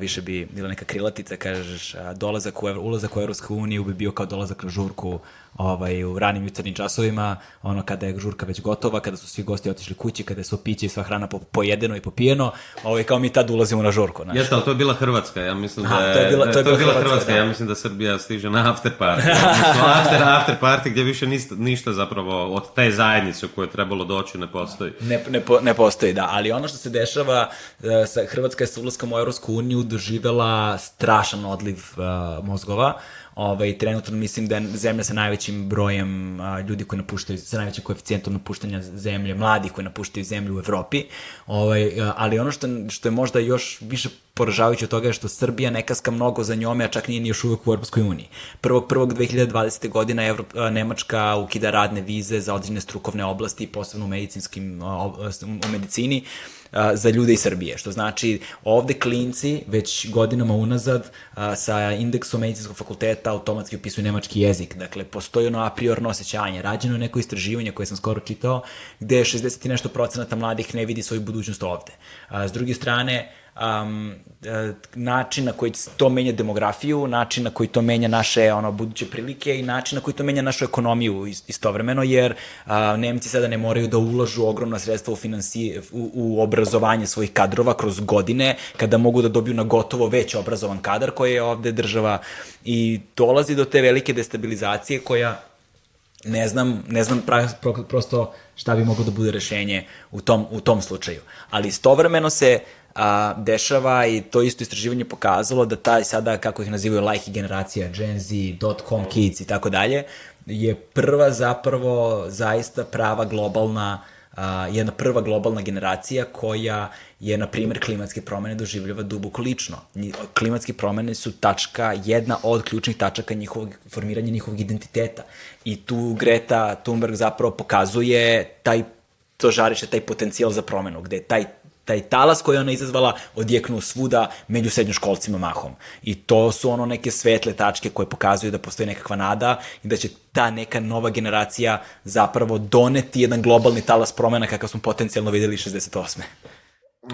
više bi bila neka krilatica, kažeš, dolazak u, ulazak u Europsku uniju bi bio kao dolazak na žurku ovaj, u ranim jutarnjim časovima, ono kada je žurka već gotova, kada su svi gosti otišli kući, kada je svo piće i sva hrana po, pojedeno i popijeno, ovaj, kao mi tad ulazimo na žurku. Znači. Jeste, ali to je bila Hrvatska, ja mislim da je, to je bila, to je bila, to je bila Hrvatska, Hrvatska da. ja mislim da Srbija stiže na after party. Odnosno, *laughs* after, after party gdje više ništa, ništa zapravo od te zajednice u je trebalo doći ne postoji. Ne, ne, po, ne postoji, da, ali ono što se dešava, e, Hrvatska je sa ulaskom u Europsku uniju doživela strašan odliv uh, mozgova, ovaj, trenutno mislim da je zemlja sa najvećim brojem a, ljudi koji napuštaju, sa najvećim koeficijentom napuštanja zemlje, mladi koji napuštaju zemlju u Evropi, ovaj, a, ali ono što, što je možda još više poražavajuće od toga je što Srbija ne kaska mnogo za njome, a čak nije ni još uvek u Europskoj uniji. 1.1.2020. godina Evrop, Nemačka ukida radne vize za određene strukovne oblasti, posebno u, medicinskim, u medicini, za ljude iz Srbije, što znači ovde klinci već godinama unazad sa indeksom medicinskog fakulteta automatski upisuju nemački jezik. Dakle, postoji ono a priorno osjećanje. Rađeno je neko istraživanje koje sam skoro čitao, gde 60 i nešto procenata mladih ne vidi svoju budućnost ovde. S druge strane, um, e, način na koji to menja demografiju, način na koji to menja naše ono, buduće prilike i način na koji to menja našu ekonomiju istovremeno, jer a, Nemci sada ne moraju da ulažu ogromna sredstva u, finansi, u, u obrazovanje svojih kadrova kroz godine, kada mogu da dobiju na gotovo već obrazovan kadar koji je ovde država i dolazi do te velike destabilizacije koja ne znam, ne znam pra, pro, prosto šta bi moglo da bude rešenje u tom, u tom slučaju. Ali istovremeno se uh, a, dešava i to isto istraživanje pokazalo da taj sada, kako ih nazivaju, like generacija, Gen Z, dot com kids i tako dalje, je prva zapravo zaista prava globalna a, jedna prva globalna generacija koja je, na primjer, klimatske promene doživljava duboko lično. Klimatske promene su tačka, jedna od ključnih tačaka njihovog, formiranja njihovog identiteta. I tu Greta Thunberg zapravo pokazuje taj to žarište, taj potencijal za promenu, gde taj taj talas koji je ona izazvala odjeknuo svuda među srednjoškolcima mahom. I to su ono neke svetle tačke koje pokazuju da postoji nekakva nada i da će ta neka nova generacija zapravo doneti jedan globalni talas promena kakav smo potencijalno videli 68.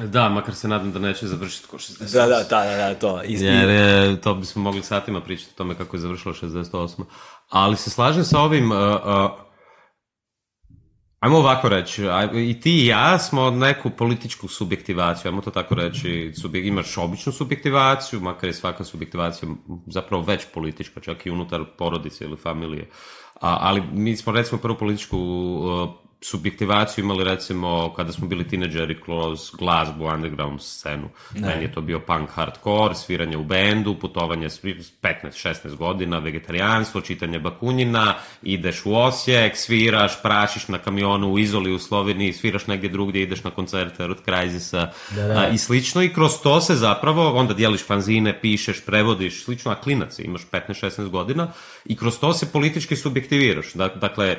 Da, makar se nadam da neće završiti ko 68. Da, da, da, da, da, to. Isti... Jer je, to bismo mogli satima pričati o tome kako je završilo 68. Ali se slažem sa ovim, uh, uh, Ajmo ovako reći, i ti i ja smo neku političku subjektivaciju, ajmo to tako reći, subjek, imaš običnu subjektivaciju, makar je svaka subjektivacija zapravo već politička, čak i unutar porodice ili familije. A, ali mi smo recimo prvu političku subjektivaciju imali recimo kada smo bili tineđeri kroz glazbu, underground scenu. Ne. Meni je to bio punk hardcore, sviranje u bendu, putovanje s 15-16 godina, vegetarijanstvo, čitanje bakunjina, ideš u Osijek, sviraš, prašiš na kamionu u Izoli u Sloveniji, sviraš negdje drugdje, ideš na koncerte od Crisisa da, da. i slično i kroz to se zapravo onda dijeliš fanzine, pišeš, prevodiš, slično, a klinac imaš 15-16 godina i kroz to se politički subjektiviraš. Da, dakle,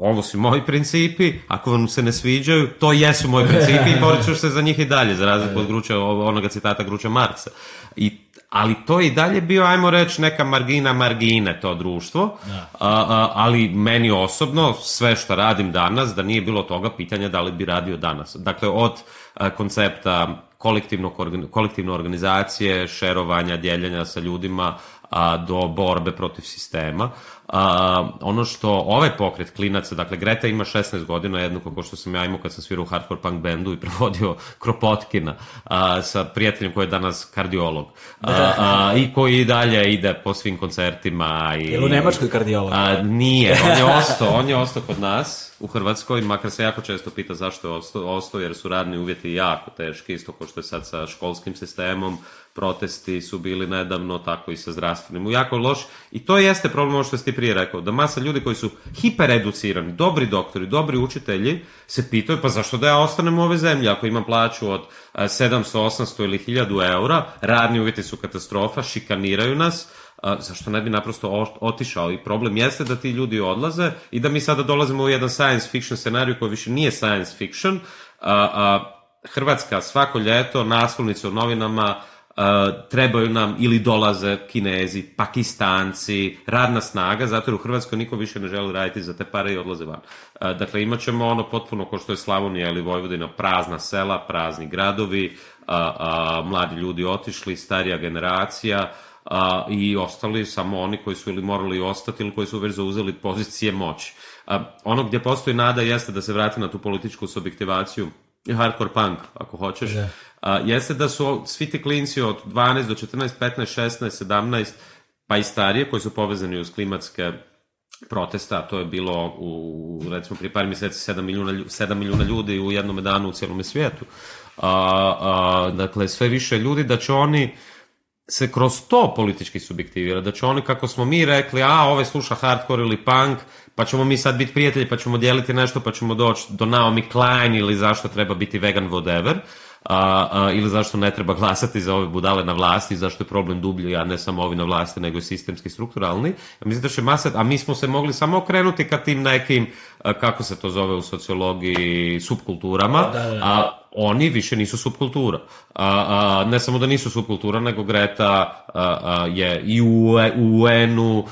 ovo su moji principi, ako vam se ne sviđaju, to jesu moji principi i borit ću se za njih i dalje, za razliku od Gruća, onoga citata Gruća Marksa. I ali to je i dalje bio, ajmo reći, neka margina margine to društvo, da. a, a, ali meni osobno, sve što radim danas, da nije bilo toga pitanja da li bi radio danas. Dakle, od a, koncepta kolektivno, kolektivne organizacije, šerovanja, dijeljenja sa ljudima, a, do borbe protiv sistema, A, ono što ovaj pokret klinaca, dakle Greta ima 16 godina, jednako kao što sam ja imao kad sam svirao u hardcore punk bendu i *laughs* provodio Kropotkina a, sa prijateljem koji je danas kardiolog a, da. a, i koji i dalje ide po svim koncertima. I, Jel u Nemačkoj kardiolog? A, nije, on je ostao, on je ostao kod nas u Hrvatskoj, makar se jako često pita zašto je ostao, ostao jer su radni uvjeti jako teški, isto kao što je sad sa školskim sistemom, protesti su bili nedavno, tako i sa zdravstvenim, jako loš. I to jeste problem ovo što ste prije rekao, da masa ljudi koji su hipereducirani, dobri doktori, dobri učitelji, se pitaju pa zašto da ja ostanem u ove zemlje ako imam plaću od 700, 800 ili 1000 eura, radni uvjeti su katastrofa, šikaniraju nas, a, zašto ne bi naprosto otišao i problem jeste da ti ljudi odlaze i da mi sada dolazimo u jedan science fiction scenariju koji više nije science fiction, a, a Hrvatska svako ljeto naslovnice u novinama Uh, trebaju nam ili dolaze Kinezi, Pakistanci, radna snaga, zato jer u Hrvatskoj niko više ne želi raditi za te pare i odlaze van. Uh, dakle, imat ćemo ono potpuno kao što je Slavonija ili Vojvodina, prazna sela, prazni gradovi, uh, mladi ljudi otišli, starija generacija i ostali samo oni koji su ili morali ostati ili koji su već zauzeli pozicije moći. Ono gdje postoji nada jeste da se vrati na tu političku subjektivaciju hardcore punk, ako hoćeš. Yeah. Da a, jeste da su svi ti klinci od 12 do 14, 15, 16, 17, pa i starije koji su povezani uz klimatske protesta, to je bilo u, recimo, pri par meseci 7 milijuna, 7 miliona ljudi u jednom danu u cijelom svijetu. A, a, dakle, sve više ljudi, da će oni se kroz to politički subjektivira, da će oni, kako smo mi rekli, a, ove ovaj sluša hardcore ili punk, pa ćemo mi sad biti prijatelji, pa ćemo dijeliti nešto, pa ćemo doći do Naomi Klein ili zašto treba biti vegan, whatever, uh, a, a, ili zašto ne treba glasati za ove budale na vlasti, zašto je problem dublji, a ne samo ovi na vlasti, nego i sistemski strukturalni. Mislim da će masa, a mi smo se mogli samo okrenuti ka tim nekim kako se to zove u sociologiji, subkulturama, da, da, da. a oni više nisu subkultura. A, a, ne samo da nisu subkultura, nego Greta a, a, je i u, u e, UN-u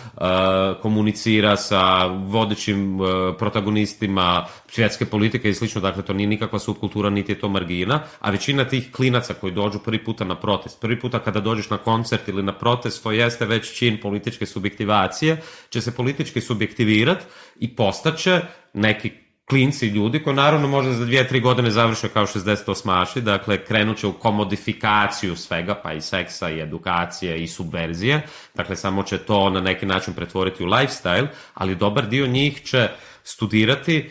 komunicira sa vodećim a, protagonistima svjetske politike i slično, dakle to nije nikakva subkultura, niti je to margina, a većina tih klinaca koji dođu prvi puta na protest, prvi puta kada dođeš na koncert ili na protest, to jeste već čin političke subjektivacije, će se politički subjektivirati i postaće neki klinci ljudi koji naravno možda za 2-3 godine završe kao 68-aši, dakle krenuće u komodifikaciju svega, pa i seksa i edukacije i subverzije, dakle samo će to na neki način pretvoriti u lifestyle, ali dobar dio njih će studirati, e,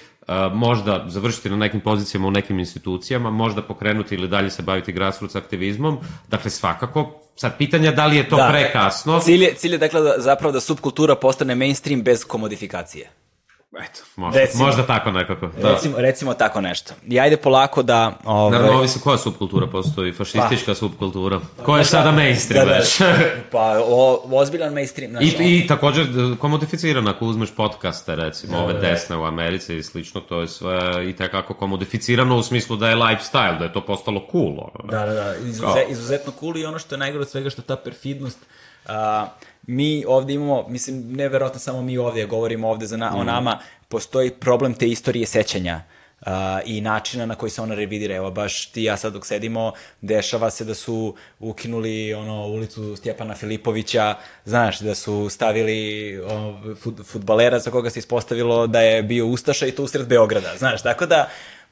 možda završiti na nekim pozicijama u nekim institucijama, možda pokrenuti ili dalje se baviti grassroots aktivizmom, dakle svakako Sad, pitanja da li je to da, prekasno. Cilj je, cilj je dakle da, zapravo da subkultura postane mainstream bez komodifikacije. Eto, možda, recimo, možda tako nekako. Da. Recimo, recimo tako nešto. I ajde polako da... Ovaj... Naravno, ovisi koja subkultura postoji, fašistička pa. subkultura. Koja je da, sada da, da, mainstream, da, već. *laughs* pa, o, ozbiljan mainstream. Naš, I, on... Znači. I također, komodificirana, ako uzmeš podcaste, recimo, da, ove desne u Americi i slično, to je sve i tekako komodificirano u smislu da je lifestyle, da je to postalo cool. Ono, da, da, da, izuze, izuzetno cool i ono što je najgore od svega što ta perfidnost... Uh, mi ovde imamo, mislim, neverovatno samo mi ovde, govorimo ovde za na, mm. o nama, postoji problem te istorije sećanja. Uh, i načina na koji se ona revidira. Evo, baš ti ja sad dok sedimo, dešava se da su ukinuli ono, ulicu Stjepana Filipovića, znaš, da su stavili ono, fut, futbalera za koga se ispostavilo da je bio Ustaša i to usred Beograda, znaš, tako da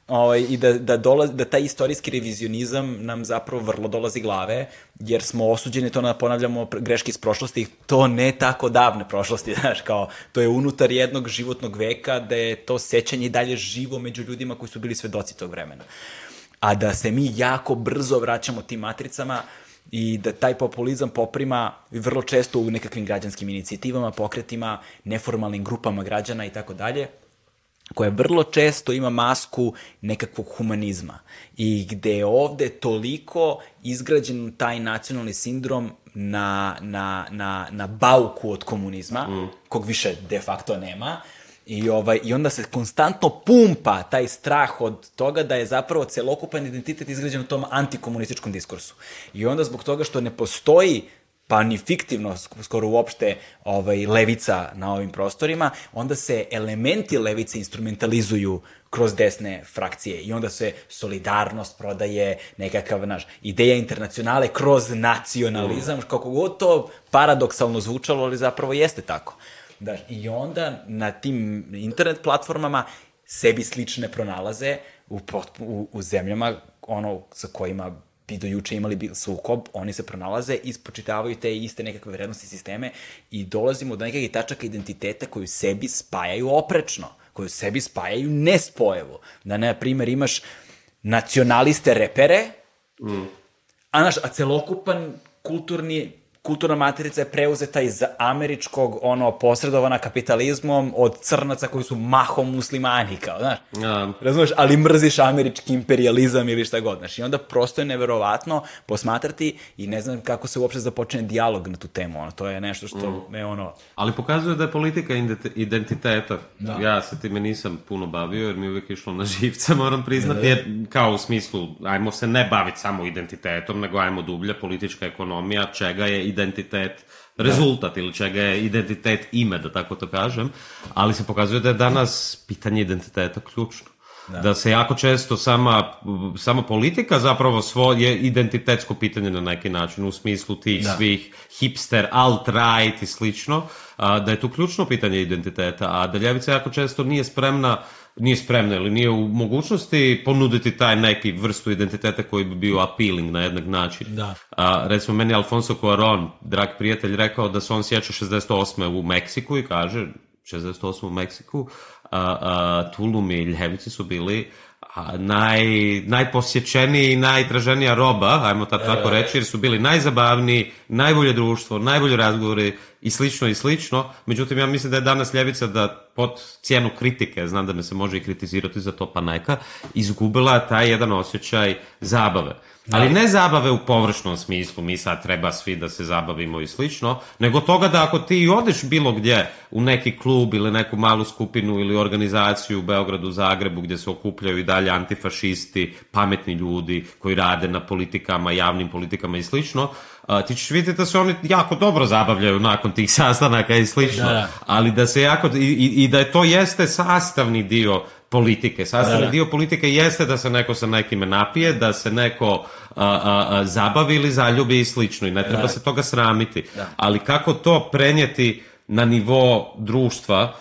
Ovaj, I da, da, dolazi, da taj istorijski revizionizam nam zapravo vrlo dolazi glave, jer smo osuđeni to da ponavljamo greške iz prošlosti, to ne tako davne prošlosti, *laughs* znaš, kao, to je unutar jednog životnog veka, da je to sećanje dalje živo među ljudima koji su bili svedoci tog vremena. A da se mi jako brzo vraćamo tim matricama, i da taj populizam poprima vrlo često u nekakvim građanskim inicijativama, pokretima, neformalnim grupama građana i tako dalje, koja vrlo često ima masku nekakvog humanizma i gde je ovde toliko izgrađen taj nacionalni sindrom na, na, na, na bauku od komunizma, mm. kog više de facto nema, I, ovaj, I onda se konstantno pumpa taj strah od toga da je zapravo celokupan identitet izgrađen u tom antikomunističkom diskursu. I onda zbog toga što ne postoji pa ni fiktivno skoro uopšte ovaj, levica na ovim prostorima, onda se elementi levice instrumentalizuju kroz desne frakcije i onda se solidarnost prodaje nekakav, naš, ideja internacionale kroz nacionalizam, mm. kako god to paradoksalno zvučalo, ali zapravo jeste tako. Da, I onda na tim internet platformama sebi slične pronalaze u, u, u zemljama ono sa kojima ti do juče imali bil sukob, oni se pronalaze, ispočitavaju te iste nekakve vrednosti sisteme i dolazimo do nekakvih tačaka identiteta koju sebi spajaju oprečno, koju sebi spajaju nespojevo. Da, na primer, imaš nacionaliste repere, mm. a, naš, a celokupan kulturni kulturna matrica je preuzeta iz američkog, ono, posredovana kapitalizmom od crnaca koji su mahom muslimani, kao, znaš. Um. Razumeš, ali mrziš američki imperializam ili šta god, znaš. I onda prosto je neverovatno posmatrati i ne znam kako se uopšte započne dijalog na tu temu, ono, to je nešto što mm. me, ono... Ali pokazuje da je politika identiteta. Da. Ja se time nisam puno bavio, jer mi je uvek išlo na živce, moram priznati, jer kao u smislu, ajmo se ne baviti samo identitetom, nego ajmo dublje, politička ekonomija, čega je identitet, rezultat da. ili čega je identitet ime, da tako to kažem, ali se pokazuje da je danas pitanje identiteta ključno. Da. da se jako često sama, sama politika zapravo svoje je identitetsko pitanje na neki način u smislu tih da. svih hipster, alt-right i slično, a, da je tu ključno pitanje identiteta, a da ljevica jako često nije spremna nije spremna ili nije u mogućnosti ponuditi taj neki vrstu identiteta koji bi bio appealing na jednak način. Da. A, recimo, meni Alfonso Cuaron, drag prijatelj, rekao da se on sjeća 68. u Meksiku i kaže, 68. u Meksiku, a, a, Tulum i Ljevici su bili naj, najposjećeniji i najtraženija roba, ajmo ta, e. tako reći, jer su bili najzabavniji, najbolje društvo, najbolje razgovori i slično i slično. Međutim, ja mislim da je danas Ljevica da pod cijenu kritike, znam da me se može i kritizirati za to pa neka, izgubila taj jedan osjećaj zabave. Ali da. ne zabave u površnom smislu, mi sad treba svi da se zabavimo i slično, nego toga da ako ti odeš bilo gdje u neki klub ili neku malu skupinu ili organizaciju u Beogradu, Zagrebu gdje se okupljaju i dalje antifašisti, pametni ljudi koji rade na politikama, javnim politikama i slično, ti ćeš vidjeti da se oni jako dobro zabavljaju nakon tih sastanaka i slično, da, da. ali da se jako, i, i da je to jeste sastavni dio politike. Sastavni da, da. dio politike jeste da se neko sa nekime napije, da se neko a, a, a, zabavi ili zaljubi i slično i ne treba da. se toga sramiti. Da. Ali kako to prenijeti na nivo društva,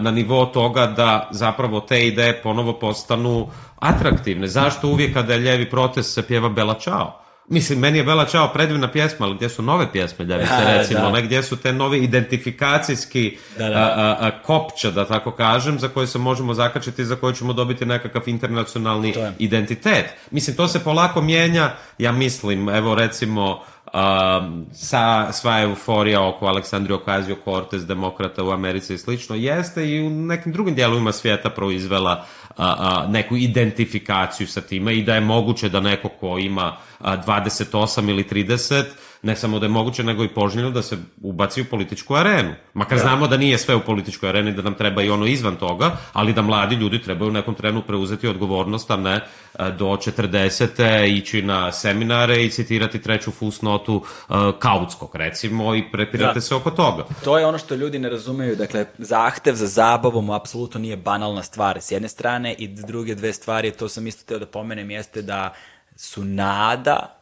na nivo toga da zapravo te ideje ponovo postanu atraktivne. Zašto uvijek kada je ljevi protest se pjeva Bela Ćao? Mislim, meni je Bela Ćao predivna pjesma, ali gdje su nove pjesme, da se *laughs* da, recimo, da. Ne, gdje su te novi identifikacijski da, da. A, a, kopča, da tako kažem, za koje se možemo zakačiti, za koje ćemo dobiti nekakav internacionalni identitet. Mislim, to se polako mijenja, ja mislim, evo recimo, Um, sa, sva euforija oko Aleksandrija Ocasio Cortez, demokrata u Americi i slično, jeste i u nekim drugim dijelovima svijeta proizvela a, a, neku identifikaciju sa time i da je moguće da neko ko ima 28 ili 30 ne samo da je moguće, nego i poželjno da se ubaci u političku arenu. Makar ja. znamo da nije sve u političkoj areni, da nam treba i ono izvan toga, ali da mladi ljudi trebaju u nekom trenu preuzeti odgovornost, a ne e, do 40. ići na seminare i citirati treću fusnotu e, Kautskog, recimo, i prepirate da. se oko toga. To je ono što ljudi ne razumeju, dakle, zahtev za zabavom apsolutno nije banalna stvar, s jedne strane, i druge dve stvari, to sam isto teo da pomenem, jeste da su nada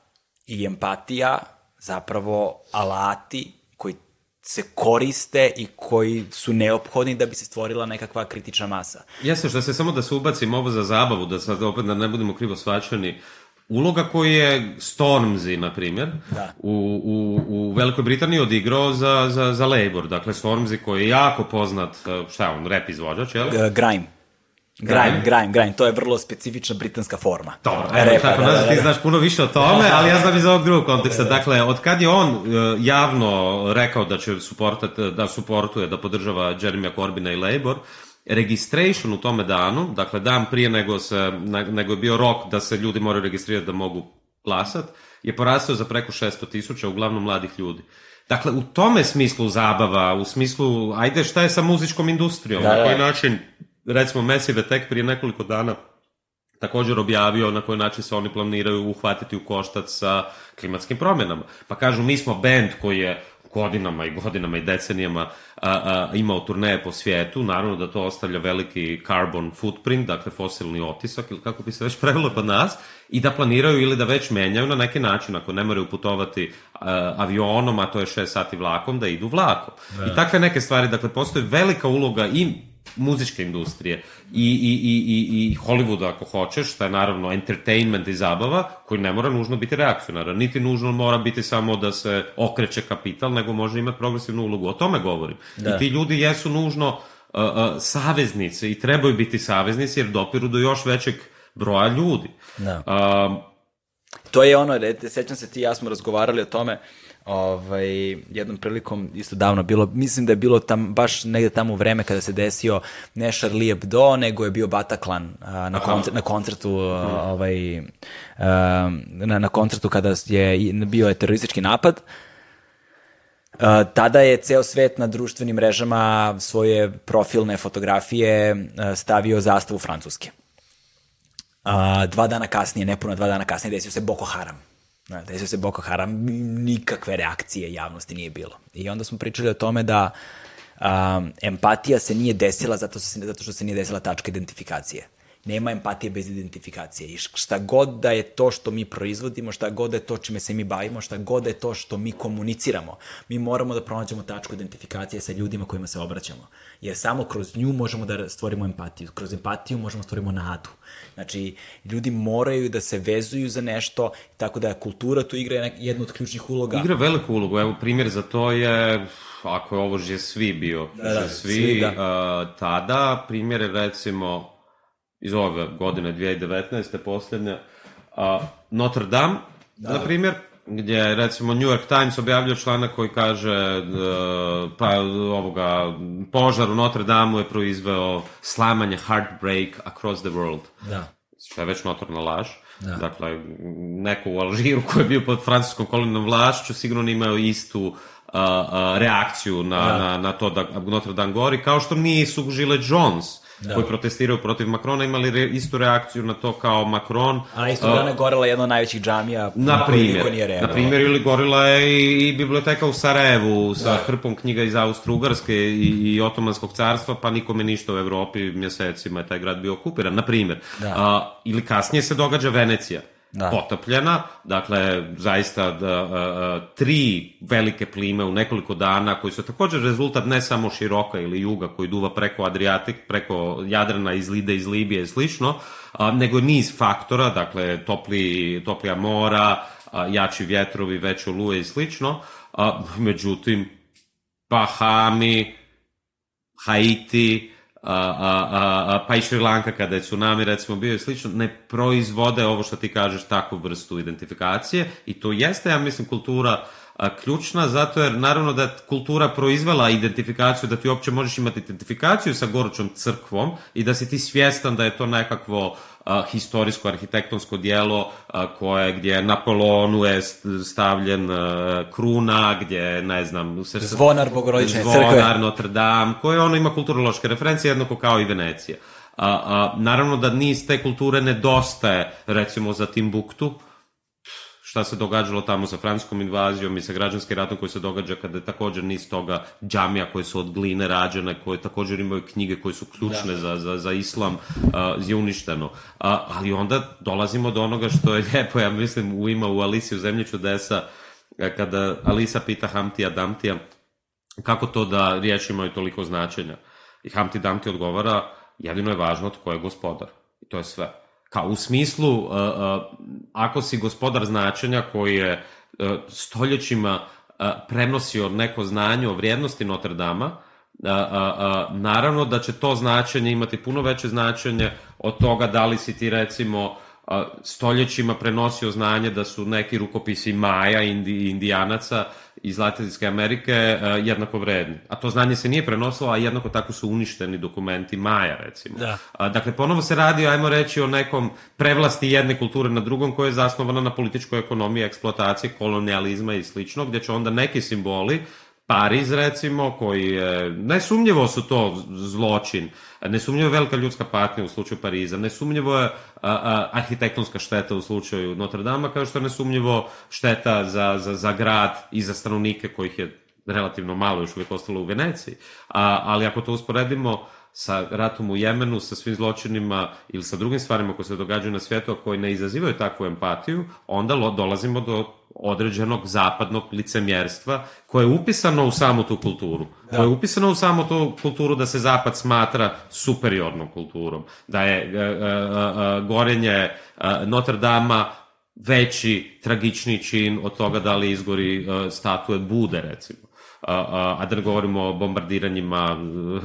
i empatija zapravo alati koji se koriste i koji su neophodni da bi se stvorila nekakva kritična masa. Jasno, što se samo da se ubacim ovo za zabavu, da sad opet da ne budemo krivo svačani, uloga koju je Stormzy, na primjer, da. u, u, u Velikoj Britaniji odigrao za, za, za Labour. Dakle, Stormzy koji je jako poznat, e, šta je on, rap izvođač, je jel? E, Grime. Grime, grime, grime, to je vrlo specifična britanska forma. Dobro, evo, tako da, da, ti da. znaš puno više o tome, ali ja znam iz ovog drugog konteksta. Da, da, dakle, od kad je on e, javno rekao da će suportat, da suportuje, da podržava Jeremija Corbina i Labour, registration u tome danu, dakle dan prije nego, se, nego je bio rok da se ljudi moraju registrirati da mogu glasat, je porastao za preko 600 tisuća, uglavnom mladih ljudi. Dakle, u tome smislu zabava, u smislu, ajde, šta je sa muzičkom industrijom, da, na koji način recimo Messi je tek prije nekoliko dana također objavio na koji način se oni planiraju uhvatiti u koštac sa klimatskim promjenama. Pa kažu, mi smo band koji je godinama i godinama i decenijama a, a, imao turneje po svijetu, naravno da to ostavlja veliki carbon footprint, dakle fosilni otisak ili kako bi se već prevelo kod nas, i da planiraju ili da već menjaju na neki način, ako ne moraju putovati a, avionom, a to je šest sati vlakom, da idu vlakom. Da. I takve neke stvari, dakle postoji velika uloga i muzička industrija i, i, i, i, i Hollywooda ako hoćeš, šta je naravno entertainment i zabava, koji ne mora nužno biti reakcionaran, niti nužno mora biti samo da se okreće kapital, nego može imati progresivnu ulogu. O tome govorim. Da. I ti ljudi jesu nužno uh, uh, saveznice i trebaju biti saveznici jer dopiru do još većeg broja ljudi. Da. Uh, to je ono, re, sećam se ti i ja smo razgovarali o tome, ovaj, jednom prilikom, isto davno bilo, mislim da je bilo tam, baš negde tamo u vreme kada se desio ne Charlie Hebdo, nego je bio Bataclan a, na, koncert, na koncertu mhm. a, ovaj, a, na, na koncertu kada je bio je teroristički napad Uh, tada je ceo svet na društvenim mrežama svoje profilne fotografije uh, stavio zastavu Francuske. A, dva dana kasnije, nepuna dva dana kasnije, desio se Boko Haram. Na, desio se Boko Haram, nikakve reakcije javnosti nije bilo. I onda smo pričali o tome da um, empatija se nije desila zato što se, zato što se nije desila tačka identifikacije. Nema empatije bez identifikacije. I šta god da je to što mi proizvodimo, šta god da je to čime se mi bavimo, šta god da je to što mi komuniciramo, mi moramo da pronađemo tačku identifikacije sa ljudima kojima se obraćamo. Jer samo kroz nju možemo da stvorimo empatiju. Kroz empatiju možemo da stvorimo nadu. Znači, ljudi moraju da se vezuju za nešto, tako da kultura tu igra jednu od ključnih uloga. Igra veliku ulogu, evo primjer za to je ako je ovo že svi bio, da, da, svi, svi da. Uh, tada, primjer je recimo iz ove godine 2019. poslednje, uh, Notre Dame, da. na primjer, gdje recimo New York Times objavljuje članak koji kaže e, pa ovoga požar u Notre Dame je proizveo slamanje Heartbreak across the world. Da. Što je već notorna laž. Da. Dakle, neko u Alžiru koji je bio pod francuskom kolonijalnom vlašću sigurno nije imao istu a, e, a, e, reakciju na, da. na, na to da Notre Dame gori, kao što nisu Gile Jones da. koji protestiraju protiv Makrona imali re, istu reakciju na to kao Makron. A isto dana je gorela jedna od najvećih džamija na primjer, nije Na primjer, ili gorila je i, i biblioteka u Sarajevu sa da. hrpom knjiga iz Austro-Ugarske i, i Otomanskog carstva, pa nikome ništa u Evropi mjesecima je taj grad bio okupiran, na primjer. Da. A, ili kasnije se događa Venecija da. potopljena, dakle, zaista da, e, e, tri velike plime u nekoliko dana, koji su također rezultat ne samo široka ili juga koji duva preko Adriatik, preko Jadrana iz Lide, iz Libije i slično, nego niz faktora, dakle, topli, toplija mora, jači vjetrovi, veće oluje i slično, međutim, Bahami, Haiti, a, a, a, pa i Šrilanka kada je tsunami recimo bio i slično, ne proizvode ovo što ti kažeš takvu vrstu identifikacije i to jeste, ja mislim, kultura uh, ključna, zato jer naravno da kultura proizvela identifikaciju, da ti uopće možeš imati identifikaciju sa Goručom crkvom i da si ti svjestan da je to nekakvo historijsko arhitektonsko dijelo koje gdje na polonu je stavljen kruna, gdje ne znam srce, zvonar bogorodične crkve, zvonar Notre Dame, koje ono ima kulturološke referencije jednako kao i Venecija. A, a, naravno da niz te kulture nedostaje recimo za Timbuktu šta se događalo tamo sa franskom invazijom i sa građanskim ratom koji se događa kada je također niz toga džamija koje su od gline rađene, koje također imaju knjige koje su ključne da. za, za, za islam, uh, je uništeno. Uh, ali onda dolazimo do onoga što je lijepo, ja mislim, u ima u Alisi u zemlji čudesa, da e, kada Alisa pita Hamtija Damtija kako to da riječi imaju toliko značenja. I Hamti Damti odgovara, jedino je važno tko je gospodar. I to je sve kao u smislu, uh, uh, ako si gospodar značenja koji je uh, stoljećima prenosio neko znanje o vrijednosti Notre Dame a, a, a, naravno da će to značenje imati puno veće značenje od toga da li si ti recimo a, stoljećima prenosio znanje da su neki rukopisi Maja, Indi, Indijanaca, iz Latinske Amerike e, jednako vredni. A to znanje se nije prenosilo, a jednako tako su uništeni dokumenti Maja, recimo. Da. Dakle, ponovo se radi, ajmo reći, o nekom prevlasti jedne kulture na drugom koja je zasnovana na političkoj ekonomiji, eksploataciji, kolonializma i slično, gde će onda neki simboli uh, Pariz recimo, koji je, nesumnjivo su to zločin, nesumnjivo je velika ljudska patnja u slučaju Pariza, nesumnjivo je a, a, arhitektonska šteta u slučaju Notre Dame, kao što je nesumnjivo šteta za, za, za grad i za stanovnike kojih je relativno malo još uvijek ostalo u Veneciji. A, ali ako to usporedimo sa ratom u Jemenu, sa svim zločinima ili sa drugim stvarima koje se događaju na svijetu, a koji ne izazivaju takvu empatiju, onda dolazimo do određenog zapadnog licemjerstva koje je upisano u samu tu kulturu. Da. Koje je upisano u samu tu kulturu da se zapad smatra superiornom kulturom. Da je uh, uh, gorenje Notre Dame veći tragični čin od toga da li izgori statue Bude, recimo. A, a, a da ne govorimo o bombardiranjima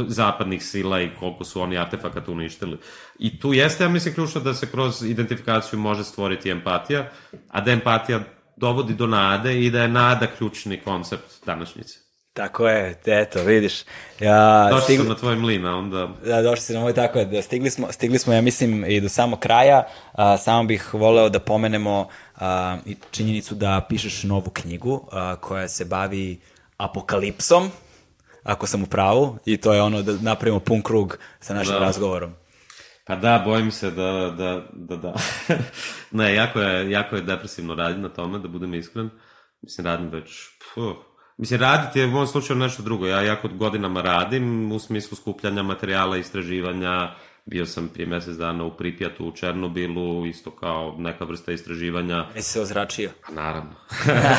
zapadnih sila i koliko su oni artefakata uništili. I tu jeste, ja mislim, ključno da se kroz identifikaciju može stvoriti empatija, a da empatija dovodi do nade i da je nada ključni koncept današnjice. Tako je, eto, vidiš. Ja, došli stigli... sam na tvoj mlin, a onda... Da, došli sam na moj, tako je. Da stigli, smo, stigli smo, ja mislim, i do samo kraja. A, samo bih voleo da pomenemo a, činjenicu da pišeš novu knjigu a, koja se bavi apokalipsom, ako sam u pravu, i to je ono da napravimo pun krug sa našim da. razgovorom. Pa da, bojim se da, da, da, da. *laughs* ne, jako je, jako je depresivno radim na tome, da budem iskren. Mislim, radim već, puh, Mislim, raditi je u ovom slučaju nešto drugo. Ja jako godinama radim u smislu skupljanja materijala, istraživanja. Bio sam prije mesec dana u Pripjatu u Černobilu, isto kao neka vrsta istraživanja. Ne se ozračio? Pa naravno.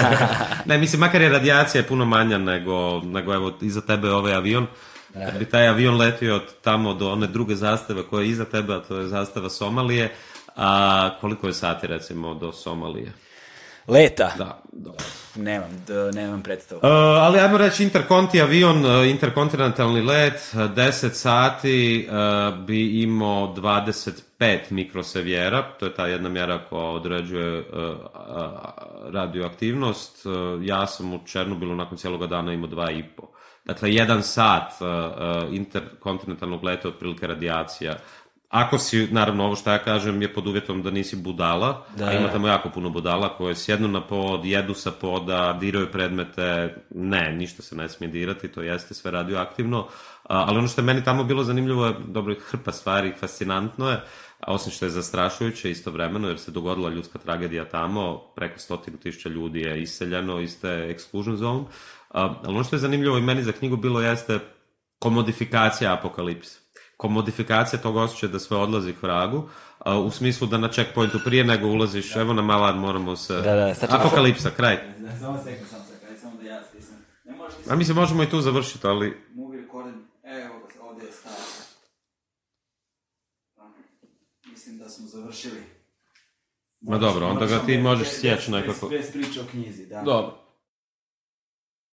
*laughs* ne, mislim, makar je radijacija je puno manja nego, nego evo, iza tebe je ovaj avion. Da. Kad bi taj avion letio od tamo do one druge zastave koja je iza tebe, a to je zastava Somalije, a koliko je sati recimo do Somalije? Leta? Da. da. Nemam, da, nemam predstavu. E, ali ajmo reći interkonti avion, e, interkontinentalni let, 10 sati e, bi imao 25 mikrosevjera, to je ta jedna mjera koja određuje e, radioaktivnost. E, ja sam u Černobilu nakon cijelog dana imao 2,5. Dakle, jedan sat uh, uh, interkontinentalnog leta otprilike radijacija. Ako si, naravno, ovo što ja kažem je pod uvjetom da nisi budala, da, a ima tamo da. jako puno budala koje sjednu na pod, jedu sa poda, diraju predmete, ne, ništa se ne smije dirati, to jeste sve radioaktivno, uh, ali ono što je meni tamo bilo zanimljivo je, dobro, hrpa stvari, fascinantno je, a osim što je zastrašujuće istovremeno, jer se dogodila ljudska tragedija tamo, preko stotinu tisuća ljudi je iseljeno iz te exclusion zone, ali ono što je zanimljivo i meni za knjigu bilo jeste komodifikacija apokalipsa komodifikacija toga osjećaja da sve odlazi k vragu, a, u smislu da na checkpointu prije nego ulaziš, da. evo na malan moramo se... Da, da, sad Apokalipsa, sam... kraj. Ne, samo sekund, samo sekund, samo da ja stisnem. Ne možeš ti... A se možemo i tu završiti, ali... Movie recording, e, evo, ovde je stavio. Mislim da smo završili. Ma dobro, onda ga ti možeš sjeći nekako. Bez, bez priče o knjizi, da. Dobro.